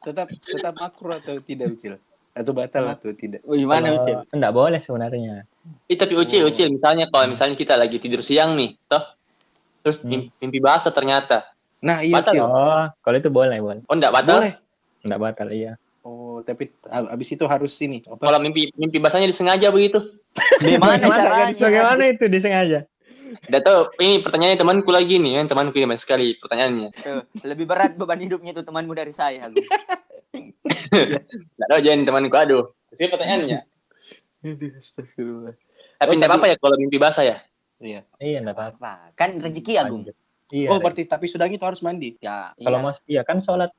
A: Tetap, tetap makruh atau tidak, Ucil? Atau batal atau tidak?
B: oh, gimana
D: Kalau-
B: ucil
D: Enggak boleh sebenarnya.
C: Eh, tapi Ucil. Ucil, misalnya kalau misalnya kita lagi tidur siang nih, toh, terus
D: Hmm.
C: mimpi, mimpi basah ternyata.
A: Nah, iya,
C: Batal
A: Ucil.
D: Oh, kalau itu boleh, boleh.
C: Oh, enggak batal?
A: Boleh.
D: Enggak batal, iya.
A: Oh, tapi habis itu harus ini. Apa?
C: Kalau mimpi mimpi basahnya disengaja begitu.
B: gimana
A: Masa
B: caranya?
D: Bagaimana itu disengaja?
C: Udah tahu, ini pertanyaannya temanku lagi nih, kan temanku ini banyak sekali pertanyaannya.
B: Tuh, lebih berat beban hidupnya itu temanmu dari saya
C: tahu jangan temanku aduh. Sini pertanyaannya.
A: Astagfirullah.
C: Tapi
A: Oh,
C: enggak
A: tadi-
C: apa-apa ya kalau mimpi basah ya?
A: Iya.
D: Iya, enggak apa-apa.
B: apa kan rezeki Agung.
D: Iya.
A: Oh, berarti tapi sudah itu harus mandi.
B: ya
D: kalau
B: iya.
D: mau iya kan sholat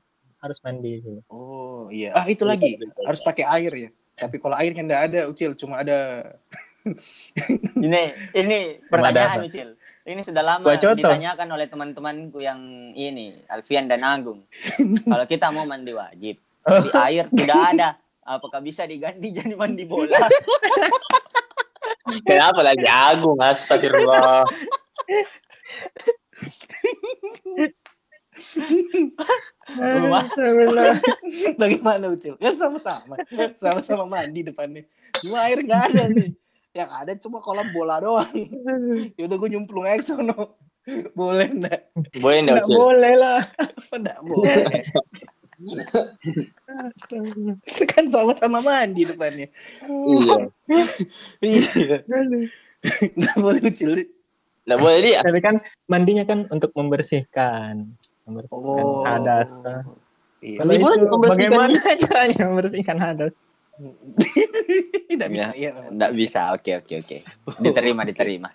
D: harus mandi dulu.
A: Oh, iya. Ah, itu lagi. Harus pakai air ya. Tapi kalau air kan enggak ada, Ucil, cuma ada
B: ini ini pertanyaan ucil ini sudah lama ditanyakan oleh teman-temanku yang ini Alfian dan Agung kalau kita mau mandi wajib tapi air tidak ada apakah bisa diganti jadi mandi bola
C: Kenapa lagi Agung? Astagfirullah.
A: Bagaimana Ucil? Kan sama-sama. Sama-sama mandi depannya. Cuma air nggak ada nih. Yang ada cuma kolam bola doang. Yaudah gue nyemplung aja sono. Boleh enggak?
C: Boleh enggak,
D: Enggak
C: Ucil?
D: boleh lah.
A: Enggak boleh. kan sama-sama mandi depannya.
C: Iya.
A: Iya. Enggak boleh Ucil.
C: Enggak boleh dia.
D: Tapi kan mandinya kan untuk membersihkan. Membersihkan
A: Oh.
D: hadas.
A: Iya.
D: Kalau itu bagaimana caranya membersihkan hadas?
A: Tidak bisa.
B: Ya,
A: Iya.
B: Nggak bisa oke oke oke diterima diterima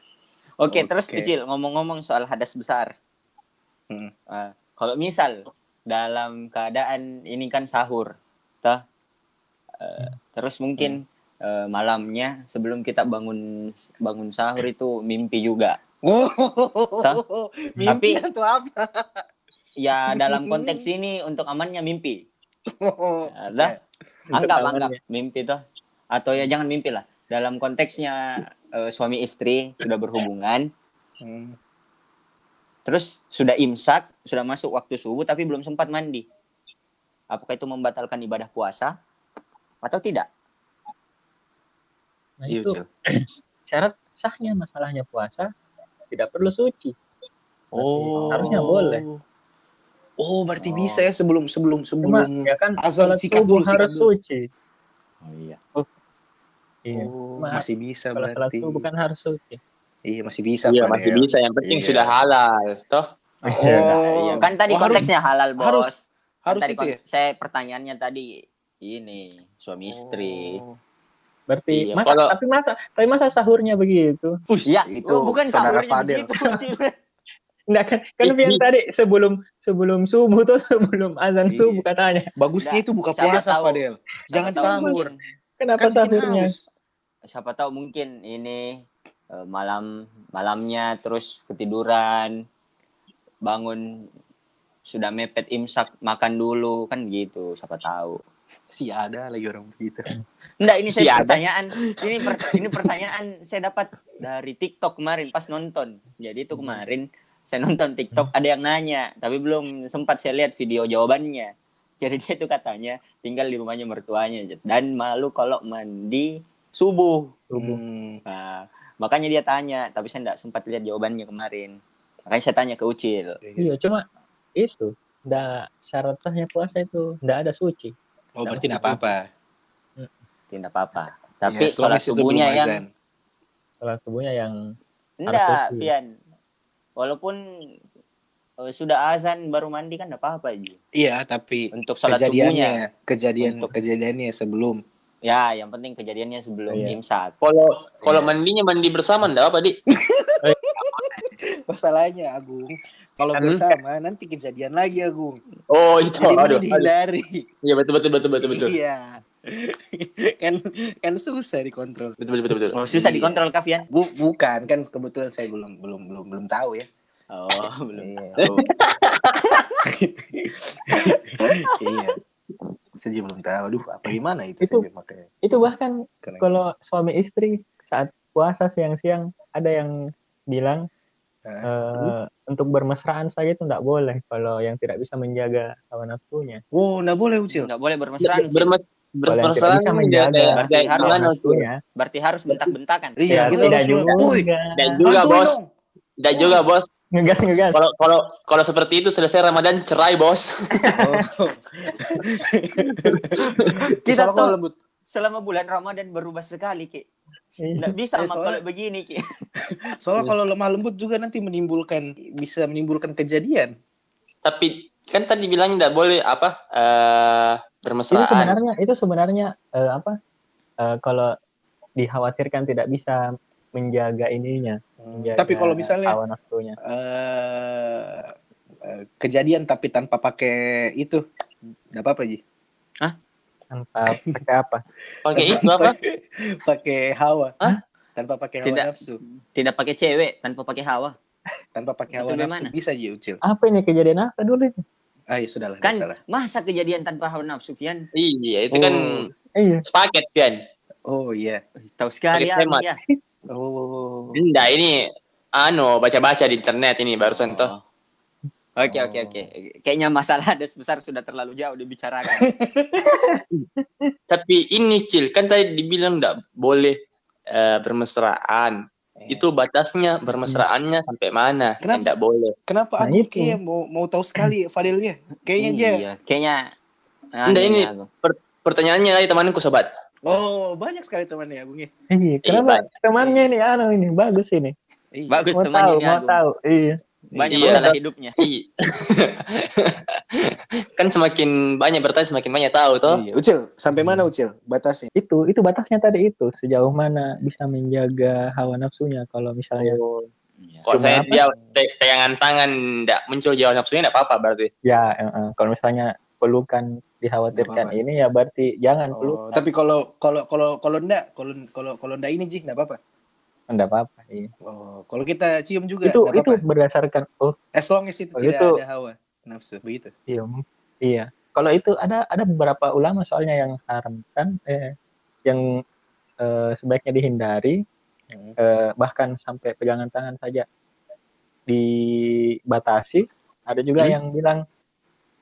B: oke terus
A: Oke.
B: ucil ngomong-ngomong soal hadas besar
A: Hmm.
B: Ah, kalau misal dalam keadaan ini kan sahur toh Eh, terus mungkin eh, malamnya sebelum kita bangun bangun sahur itu mimpi juga
A: Oh, mimpi
B: Tapi-
A: atau apa?
B: Ya dalam konteks ini untuk amannya mimpi
A: Oh,
B: ada
D: Untuk
B: anggap
D: amannya.
B: anggap mimpi tuh atau ya jangan mimpi lah dalam konteksnya eh, suami istri sudah berhubungan
A: Hmm.
B: terus sudah imsak sudah masuk waktu subuh tapi belum sempat mandi apakah itu membatalkan ibadah puasa atau tidak
D: Nah,
A: Iya,
D: itu syarat sahnya masalahnya puasa tidak perlu suci.
A: Oh.
D: Harusnya boleh.
A: Oh, berarti
B: Oh.
A: bisa ya sebelum sebelum
D: Cuma
A: sebelum
D: ya kan
A: azan,
D: sholat
A: sikat dulu, sikat
D: harus
A: dulu.
D: suci.
B: oh iya
D: Iya.
A: Oh,
D: Cuma
A: masih bisa
D: Kalau
A: berarti.
D: subuh kan harus suci.
A: Iya, masih bisa.
C: Iya masih bisa. Yang penting
A: Iya.
C: sudah halal, toh?
A: Oh,
B: Iya, kan tadi
A: Oh, harus-
B: konteksnya halal bos
A: harus
B: Kan
A: harus
B: tadi
A: itu ya.
B: saya pertanyaannya tadi ini suami istri
A: Oh.
D: Berarti
C: Iya,
D: masa
C: kalau-
D: tapi masa tapi masa sahurnya begitu.
A: Ush,
B: ya
A: itu
B: oh, bukan sahurnya
A: Fadel.
B: begitu.
D: Enggak kan kan
C: Di-
D: yang
C: di-
D: tadi sebelum sebelum subuh tuh sebelum azan
A: Iya.
D: subuh katanya.
A: Bagusnya itu buka
B: siapa
A: puasa,
B: tahu.
A: Fadel. Jangan
B: tahu
A: sahur.
D: Kenapa
A: Kan
D: sahurnya?
B: siapa tahu mungkin ini eh, malam malamnya terus ketiduran bangun sudah mepet imsak makan dulu kan gitu siapa tahu
A: Si ada lagi orang begitu.
B: Enggak, ini
C: Si
B: saya
C: ada.
B: pertanyaan. Ini per- ini pertanyaan saya dapat dari TikTok kemarin pas nonton. Jadi itu kemarin saya nonton TikTok ada yang nanya, tapi belum sempat saya lihat video jawabannya. Jadi dia itu katanya tinggal di rumahnya mertuanya dan malu kalau mandi subuh.
A: Hmm.
B: Nah, makanya dia tanya, tapi saya enggak sempat lihat jawabannya kemarin. Makanya saya tanya ke Ucil.
D: Iya, cuma itu ndak syarat sahnya puasa itu ndak ada suci.
A: Oh, berarti enggak apa-apa.
B: Tidak apa-apa. Tapi
A: Ya,
B: sholat subuhnya yang
A: azan.
D: Sholat subuhnya yang
B: Enggak,
D: suci.
B: Fian. Walaupun eh, sudah azan baru mandi kan enggak apa-apa Ji.
A: Iya, tapi
B: Untuk sholat subuhnya.
A: kejadiannya, kejadian
B: Untuk-
A: kejadiannya sebelum.
B: Ya, yang penting kejadiannya sebelum
D: Iya.
B: imsak.
C: Kalau kalau
A: Iya.
C: mandinya mandi bersama enggak apa, Dik?
A: Masalahnya Agung, kalau
C: Kan-
A: bersama nanti kejadian lagi Agung.
C: Oh, itu.
A: Jadi
C: aduh.
A: dihindari.
C: Iya, betul betul betul betul betul.
A: Iya. Kan kan susah dikontrol.
C: Betul betul betul. betul.
B: Oh, susah
A: Iya.
B: dikontrol Kafian.
A: Bu, bukan kan kebetulan saya belum belum belum belum tahu ya.
B: Oh, belum.
A: Iya.
B: tahu.
A: iya. Saya juga belum tahu. Aduh, apa gimana itu,
D: Itu-
A: saya makanya.
D: itu bahkan
A: Karena-
D: kalau suami istri saat puasa siang-siang ada yang bilang eh, untuk bermesraan saja itu nggak boleh kalau yang tidak bisa menjaga hawa nafsunya.
A: Oh, enggak boleh Ucil.
B: Enggak boleh bermesraan.
C: Bermes
D: Tidak
C: berperasaan
D: menjaga
B: Berarti harus-
D: nafsunya,
B: Berarti harus bentak-bentakan.
A: Iya,
D: ya
A: kita
D: tidak juga.
A: Woi,
C: Dan juga, Bos.
A: dong.
C: Dan juga, Bos.
D: Ngegas ngegas.
C: Kalau kalau kalau seperti itu selesai Ramadan cerai, Bos.
A: Oh.
B: Kita tuh
A: lembut.
B: selama bulan Ramadan berubah sekali, Ki.
D: Iya.
B: Enggak bisa
A: Eh,
B: sama
A: soalnya-
B: kalau begini, Ki.
A: Soalnya kalau lemah lembut juga nanti menimbulkan bisa menimbulkan kejadian.
C: Tapi kan tadi bilangnya enggak boleh apa? Eh
D: Itu sebenarnya itu sebenarnya eh, apa? eh, kalau dikhawatirkan tidak bisa menjaga ininya, menjaga
A: Tapi kalau misalnya
D: hawa nafsunya.
A: eh eh, kejadian tapi tanpa pakai itu, enggak apa-apa Ji.
D: tanpa pakai apa?
C: Pakai itu apa?
A: pakai hawa.
C: Hah?
A: Tanpa pakai hawa
B: Tidak.
A: nafsu.
B: Tidak pakai cewek tanpa pakai hawa.
A: Tanpa pakai hawa nafsu
B: mana?
A: bisa Ji Ucil.
D: Apa ini kejadian apa dulu itu?
A: Ah, ya sudahlah,
B: Kan
A: salah.
B: masa kejadian tanpa hawa nafsu, Fian?
C: Iya, itu kan
A: Oh.
D: Iya.
C: sepaket kan.
A: Oh iya.
B: Tahu sekali
C: hemat.
B: ya.
A: Oh.
C: Enggak, ini anu baca-baca di internet ini barusan tuh.
B: Oh. Oke oke oke. Kayaknya masalah ada besar sudah terlalu jauh dibicarakan.
C: Tapi ini Cil, kan tadi dibilang enggak boleh eh, bermesraan.
A: Eh,
C: Itu batasnya bermesraannya sampai mana?
A: Kenapa?
C: Enggak boleh.
A: Kenapa
D: Nah,
A: aku
D: itu.
A: kayak mau mau tahu sekali Fadilnya? Kayaknya dia.
B: Iya, kayaknya
C: Enggak,
B: aneh
C: ini-
B: aku.
C: Pertanyaannya dari temanku sobat.
A: Oh, banyak sekali temannya Agung ya.
D: Iya, kenapa temannya ini anu ini bagus ini.
A: Iya.
B: Bagus
D: Mau
B: temannya
D: tahu,
B: ini
D: mau tahu. Iya.
B: Banyak
C: Iya.
B: masalah hidupnya.
C: Iya. kan semakin banyak bertanya semakin banyak tahu toh.
A: Iya. Ucil, sampai mana Ucil batasnya?
D: Itu itu batasnya tadi itu sejauh mana bisa menjaga hawa nafsunya kalau misalnya
B: Iya.
C: Kalau
D: Cuma
C: saya dia pegangan tangan enggak muncul jauh nafsunya enggak apa-apa berarti.
D: ya eh, eh, kalau misalnya pelukan dikhawatirkan ini ya berarti jangan
A: Oh,
D: pelukan.
A: tapi kalau kalau kalau kalau enggak, kalau kalau kalau enggak ini Ji, enggak apa-apa.
D: Enggak apa-apa. Iya.
A: Oh, kalau kita cium juga
D: Itu itu
A: apa-apa.
D: berdasarkan oh
A: As long as itu
D: Oh,
A: tidak
D: itu-
A: ada hawa nafsu, begitu.
D: iya iya. Kalau itu ada ada beberapa ulama soalnya yang haramkan eh yang eh, sebaiknya dihindari
A: Hmm.
D: eh, bahkan sampai pegangan tangan saja dibatasi ada juga
C: Hmm.
D: yang bilang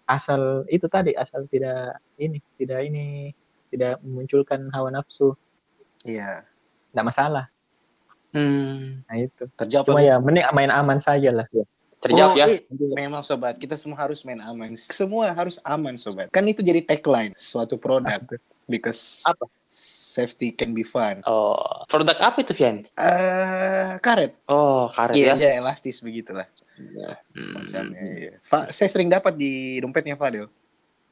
D: asal itu tadi asal tidak ini tidak ini tidak memunculkan hawa nafsu
A: Iya.
D: tidak masalah
C: Hmm,
D: nah itu
A: Terjawab.
D: cuma ya mending main aman saja lah
C: terjawab
A: Oh,
C: ya.
A: eh, memang sobat, kita semua harus main aman. Semua harus aman sobat. Kan itu jadi tagline suatu produk because
C: Apa?
A: safety can be fun.
C: Oh, produk apa itu, Vian?
A: Eh, karet.
C: Oh, karet
A: Iya,
C: ya.
A: iya, elastis begitulah.
C: Hmm.
A: Semacamnya. Iya. Fa- saya sering dapat di dompetnya Fadil.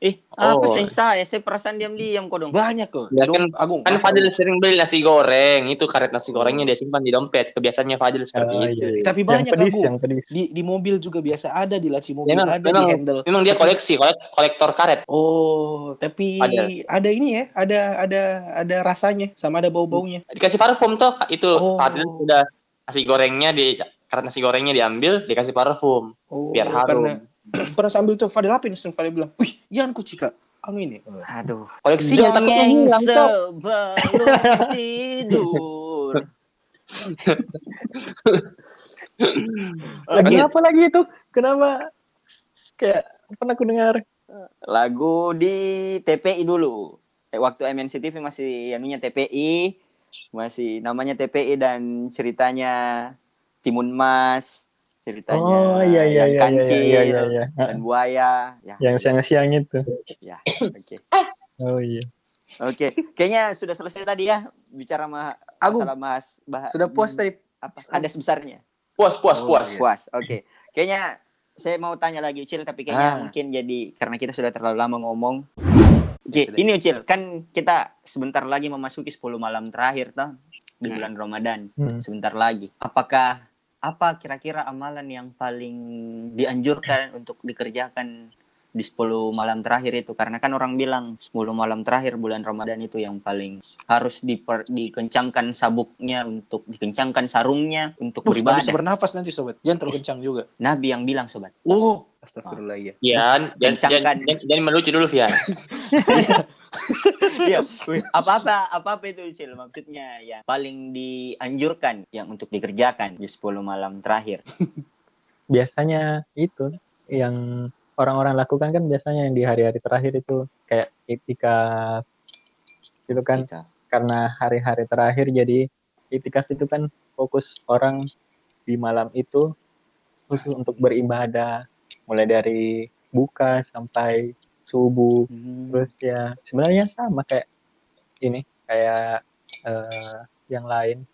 B: Eh, apa
C: Oh.
B: sih saya? Saya perasaan diam-diam kok dong.
A: Banyak kok.
C: Ya kan-
A: Agung.
C: Kan Fadil sering beli nasi goreng, itu karet nasi gorengnya dia simpan di dompet. Kebiasaannya Fadil seperti
D: Oh,
C: itu.
D: iya, iya.
A: Tapi
D: yang
A: banyak
D: pedis
A: Agung.
D: yang pedis
A: Di di mobil juga biasa ada di laci mobil
C: Memang-
A: ada
C: memang-
A: di handle.
C: Memang dia koleksi, kolek- kolektor karet.
A: Oh, tapi
C: Ada.
A: ada. ini ya, ada ada ada rasanya sama ada bau-baunya.
C: Dikasih parfum tuh, Kak. itu
A: Oh.
C: Fadil udah nasi gorengnya di karet nasi gorengnya diambil, dikasih parfum
A: Oh,
C: biar harum.
A: Karena pernah sambil tuh Fadil apa ini? Fadil bilang, "Wih, Yan ku cika." Anu ini.
B: Aduh.
C: Koleksinya takutnya
B: Dongeng
C: hilang,
B: sebelum tidur. Oke,
D: Kenapa lagi itu? Kenapa? Kayak pernah aku dengar.
B: lagu di TPI dulu. Eh, waktu MNC TV masih anunya TPI, masih namanya TPI dan ceritanya Timun Mas, ceritanya
D: Oh iya iya
B: yang
D: iya iya
B: kancil
D: iya iya. iya.
B: dan buaya. Ya,
D: Yang siang-siang itu.
B: ya. Oke.
D: Oh iya.
B: Oke, kayaknya sudah selesai tadi ya bicara ma
A: Agung,
B: masalah mas bah-
A: sudah puas tadi.
B: apa ada sebesarnya.
C: Puas, puas,
A: Oh,
C: puas.
A: iya.
B: Puas. Oke. Kayaknya saya mau tanya lagi Ucil tapi kayaknya
A: Ah.
B: mungkin jadi karena kita sudah terlalu lama ngomong. Oke,
A: Sudah.
B: ini Ucil, kan kita sebentar lagi memasuki 10 malam terakhir toh di
C: Hmm.
B: bulan Ramadan.
D: Hmm.
B: Sebentar lagi. Apakah apa kira-kira amalan yang paling dianjurkan untuk dikerjakan di 10 malam terakhir itu karena kan orang bilang 10 malam terakhir bulan Ramadan itu yang paling harus diper, dikencangkan sabuknya untuk dikencangkan sarungnya untuk
A: nggak
B: beribadah.
A: bisa bernafas nanti sobat. Jangan terlalu kencang juga.
B: Nabi yang bilang sobat.
A: Oh, astagfirullah ya.
C: Jangan,
B: Kencangkan.
C: jangan, jangan, melucu dulu, Vian.
B: Iya. apa-apa apa-apa itu Cil maksudnya ya paling dianjurkan yang untuk dikerjakan di 10 malam terakhir.
D: Biasanya itu yang orang-orang lakukan kan biasanya yang di hari-hari terakhir itu kayak itikaf itu kan
B: Kita.
D: karena hari-hari terakhir jadi itikaf itu kan fokus orang di malam itu khusus untuk beribadah mulai dari buka sampai subuh
B: Hmm.
D: terus ya sebenarnya sama kayak ini kayak eh, yang lain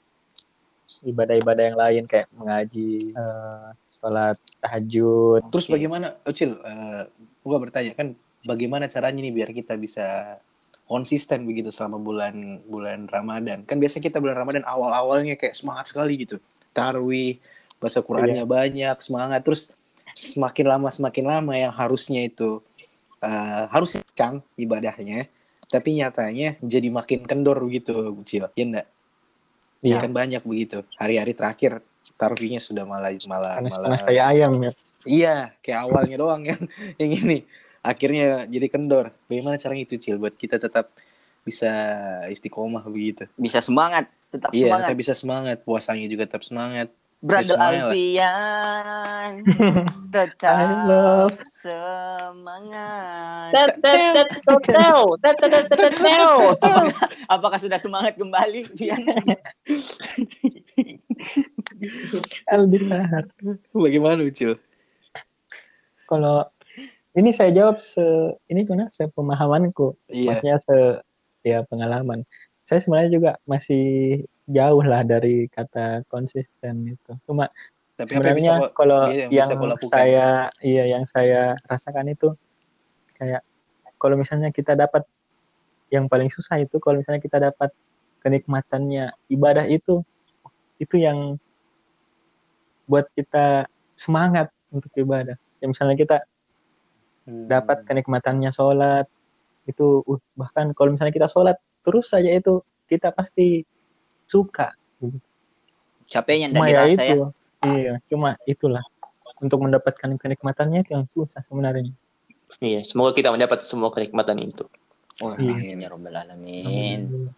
D: ibadah-ibadah yang lain kayak mengaji eh, sholat tahajud
A: Terus
B: Oke.
A: bagaimana, Ucil? Eh, gua bertanya kan, bagaimana caranya nih biar kita bisa konsisten begitu selama bulan bulan Ramadan? Kan biasa kita bulan Ramadan awal-awalnya kayak semangat sekali gitu, tarwih, baca Qurannya banyak, semangat. Terus semakin lama semakin lama yang harusnya itu eh, harus kencang ibadahnya, tapi nyatanya jadi makin kendor gitu, Ucil. Ya enggak?
D: Iya.
A: Kan banyak begitu. Hari-hari terakhir tarwihnya sudah malah malah
D: panas
A: malah
D: panas kayak ayam ya
A: Iya, kayak awalnya doang yang yang ini. Akhirnya jadi kendor. Bagaimana caranya itu, Cil, buat kita tetap bisa istiqomah begitu.
B: Bisa semangat, tetap
A: Iya,
B: semangat.
A: tetap bisa semangat. Puasanya juga tetap semangat. Lah.
B: Alfian tetap semangat. Apakah sudah semangat kembali, Fian?
D: Aldi.
A: Bagaimana, Cil?
D: kalau ini saya jawab se ini gimana sepemahamanku
A: Iya.
D: maksudnya se ya pengalaman saya sebenarnya juga masih jauh lah dari kata konsisten itu. Cuma
A: Tapi bisa
D: sebenarnya
A: kok
D: kalau
A: iya, yang
D: yang,
A: bisa
D: saya iya yang saya rasakan itu kayak kalau misalnya kita dapat yang paling susah itu kalau misalnya kita dapat kenikmatannya ibadah itu itu yang buat kita semangat untuk ibadah. Ya misalnya kita
A: Hmm.
D: dapat kenikmatannya sholat itu uh, bahkan kalau misalnya kita sholat terus saja itu kita pasti suka
B: Capeknya
D: cuma ya
B: dirasa ya.
D: itu iya cuma itulah untuk mendapatkan kenikmatannya itu yang susah sebenarnya
C: Iya, semoga kita mendapat semua kenikmatan itu.
A: Oh,
D: Iya.
B: Amin ya rabbal alamin.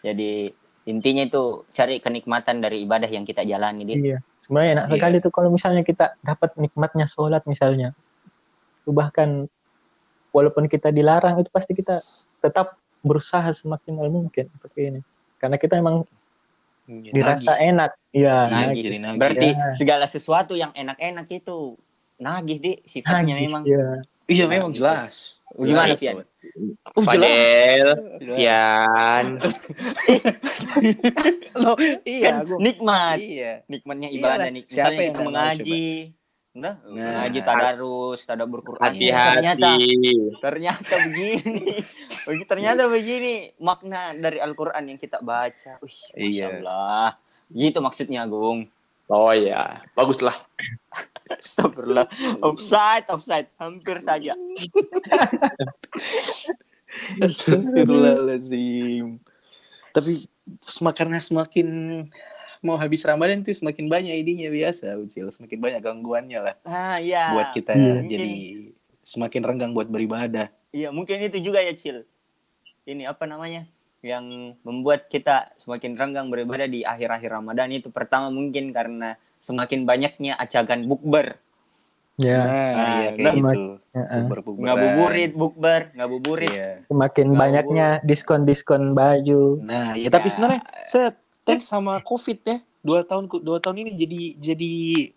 B: Jadi intinya itu cari kenikmatan dari ibadah yang kita jalani Dit.
D: Iya. Sebenarnya enak
A: Iya.
D: sekali tuh kalau misalnya kita dapat nikmatnya sholat misalnya. Itu bahkan walaupun kita dilarang itu pasti kita tetap berusaha semaksimal mungkin seperti ini. Karena kita emang dirasa enak. Iya.
A: Nagih.
B: Nagih. Berarti
D: Ya.
B: segala sesuatu yang enak-enak itu nagih di sifatnya
D: nagih,
B: memang.
D: Iya.
A: Iya memang jelas.
B: Gimana,
A: Jelas,
B: Fian?
A: sobat. Oh, jelas.
C: Fadel.
A: Loh, iya,
B: kan
A: gua-
B: nikmat.
A: Iya.
B: Nikmatnya ibadah nih.
A: siapa
B: Misalnya
A: yang
B: kita mengaji. Nah,
A: Nah.
B: mengaji tadarus, tadabur Quran. Ternyata
C: Hati-hati.
B: ternyata begini. Begi- ternyata begini makna dari Al-Qur'an yang kita baca. Wih,
A: Iya.
B: Allah. Gitu maksudnya, Gung.
C: Oh ya, baguslah.
B: Astagfirullah. Offside, offside. Hampir saja.
A: Astagfirullahaladzim. Tapi semakin semakin mau habis Ramadan tuh semakin banyak idenya biasa, Ucil. Semakin banyak gangguannya lah
B: Ah, iya.
A: buat kita
D: Iya.
A: jadi semakin renggang buat beribadah.
B: Iya, mungkin itu juga ya, Cil. Ini apa namanya? Yang membuat kita semakin renggang beribadah di akhir-akhir Ramadan itu pertama mungkin karena semakin banyaknya ajakan bukber.
D: Ya.
A: Nah,
B: Ah,
A: iya
B: nah.
A: kayak gitu.
D: Heeh.
A: Bukber-bukberan.
B: Ngabuburit, bukber, ngabuburit.
A: Iya.
D: Semakin
B: Nggak
D: banyaknya diskon-diskon baju.
A: Nah, ya tapi
B: Ya.
A: sebenarnya saya thanks sama Covid ya. Dua tahun dua tahun ini jadi jadi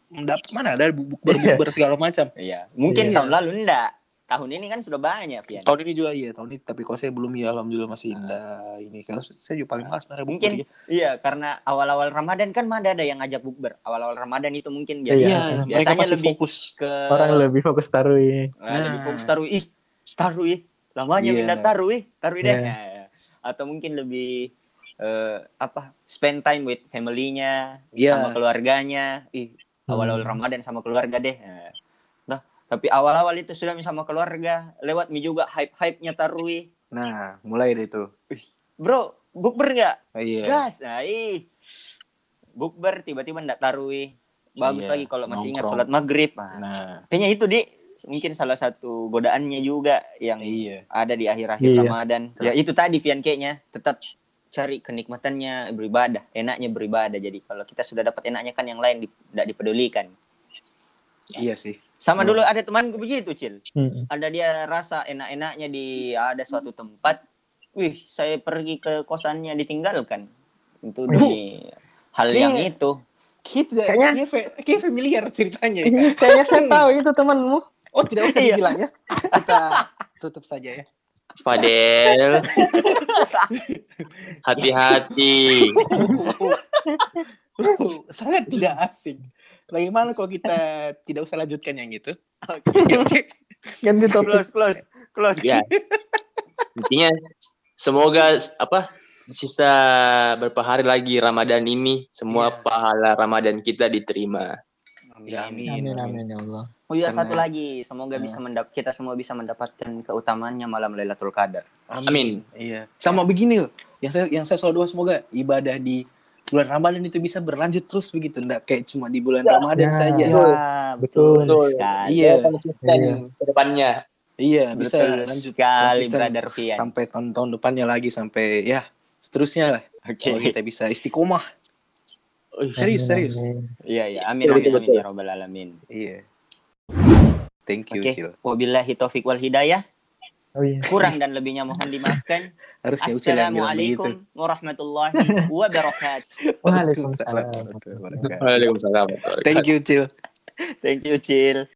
A: mendapat mana ada bukber-bukber segala macam.
B: Iya, mungkin
A: Iya.
B: tahun lalu enggak. Tahun ini kan sudah banyak, Pian.
A: Tahun ini juga iya, tahun ini tapi kalau saya belum ya alhamdulillah masih indah ini karena saya juga paling malas sebenarnya
B: Mungkin
A: bukber, ya.
B: Iya, karena awal-awal Ramadan kan mana ada yang ngajak bukber. Awal-awal Ramadan itu mungkin
D: Iya.
B: biasa.
A: Iya, mereka
B: biasanya lebih
A: fokus
B: ke
D: Orang lebih fokus taruh
B: Nah, lebih
A: Nah.
B: fokus taruh ih, taruh ih. Lamanya
A: Iya.
B: minta taruh ih, taruh deh.
D: Iya.
B: Nah, Atau mungkin lebih eh, apa? Spend time with family-nya,
A: Iya.
B: sama keluarganya. Ih, awal-awal
D: Hmm.
B: Ramadan sama keluarga deh. Nah, tapi awal-awal itu sudah sama keluarga, lewat mi juga hype-hype-nya taruh ih.
A: Nah, mulai deh itu.
B: Bro, bukber nggak?
A: Oh, iya.
B: Gas. Nah, ih. Bukber tiba-tiba ndak taruh ih. Bagus
A: Iya,
B: lagi kalau masih ingat sholat maghrib. Nah,
A: Nah,
B: kayaknya itu di mungkin salah satu godaannya juga yang
A: iya.
B: ada di akhir-akhir
D: Iya.
B: Ramadan. Ya itu tadi Vian kayaknya tetap cari kenikmatannya beribadah, enaknya beribadah. Jadi kalau kita sudah dapat enaknya kan yang lain tidak dipedulikan.
A: Iya sih.
B: Sama
A: Hmm.
B: dulu ada temanku begitu, Cil.
D: Hmm.
B: Ada dia rasa enak-enaknya di ada suatu tempat. Wih, saya pergi ke kosannya ditinggalkan. Itu demi hal
A: Kayaknya-
B: yang itu.
A: Kita
D: Kayaknya-
A: kayak, fa- kayak familiar ceritanya ya.
D: Kayaknya saya tahu itu temanmu.
A: Oh, tidak usah
B: Iya.
A: dibilang ya. Kita tutup saja ya.
C: Fadel. Hati-hati.
A: Sangat tidak asing. Bagaimana kalau kita tidak usah lanjutkan yang itu?
B: Oke.
D: Ganti topik.
B: close, close, close.
C: Ya. Intinya semoga apa sisa beberapa hari lagi Ramadan ini semua
A: Iya.
C: pahala Ramadan kita diterima.
A: Ya, amin.
D: Amin amin ya Allah.
B: Oh iya
A: Karena-
B: satu lagi, semoga
A: Nah.
B: bisa mendap kita semua bisa mendapatkan keutamaannya malam Lailatul Qadar.
C: Amin.
A: Iya. Sama begini loh. Yang saya yang saya selalu doa semoga ibadah di bulan Ramadan itu bisa berlanjut terus begitu, enggak kayak cuma di bulan Ramadan
D: Ya.
A: saja.
D: Betul.
B: betul,
D: Betul.
B: sekali.
A: Iya.
C: Konsisten
D: Iya.
C: ke depannya.
A: Iya, bisa
B: Betul
A: lanjut
B: sekali, Brother Fian.
A: sampai tahun-tahun depannya lagi sampai ya seterusnya lah.
B: Oke.
A: Kalau kita bisa istiqomah. Serius,
D: Amin,
A: serius.
D: amin.
B: Iya, iya. Amin,
C: Betul,
B: amin,
C: betul,
B: amin,
C: betul.
B: ya Rabbal Alamin.
A: Iya. Thank you,
B: Oke,
A: Cil.
B: wabillahi taufiq wal hidayah.
D: Oh iya.
B: Kurang dan lebihnya mohon dimaafkan.
A: Harusnya.
B: Assalamualaikum warahmatullahi wabarakatuh.
D: Waalaikumsalam.
C: Waalaikumsalam.
A: Thank you, Cil.
B: Thank you, Cil.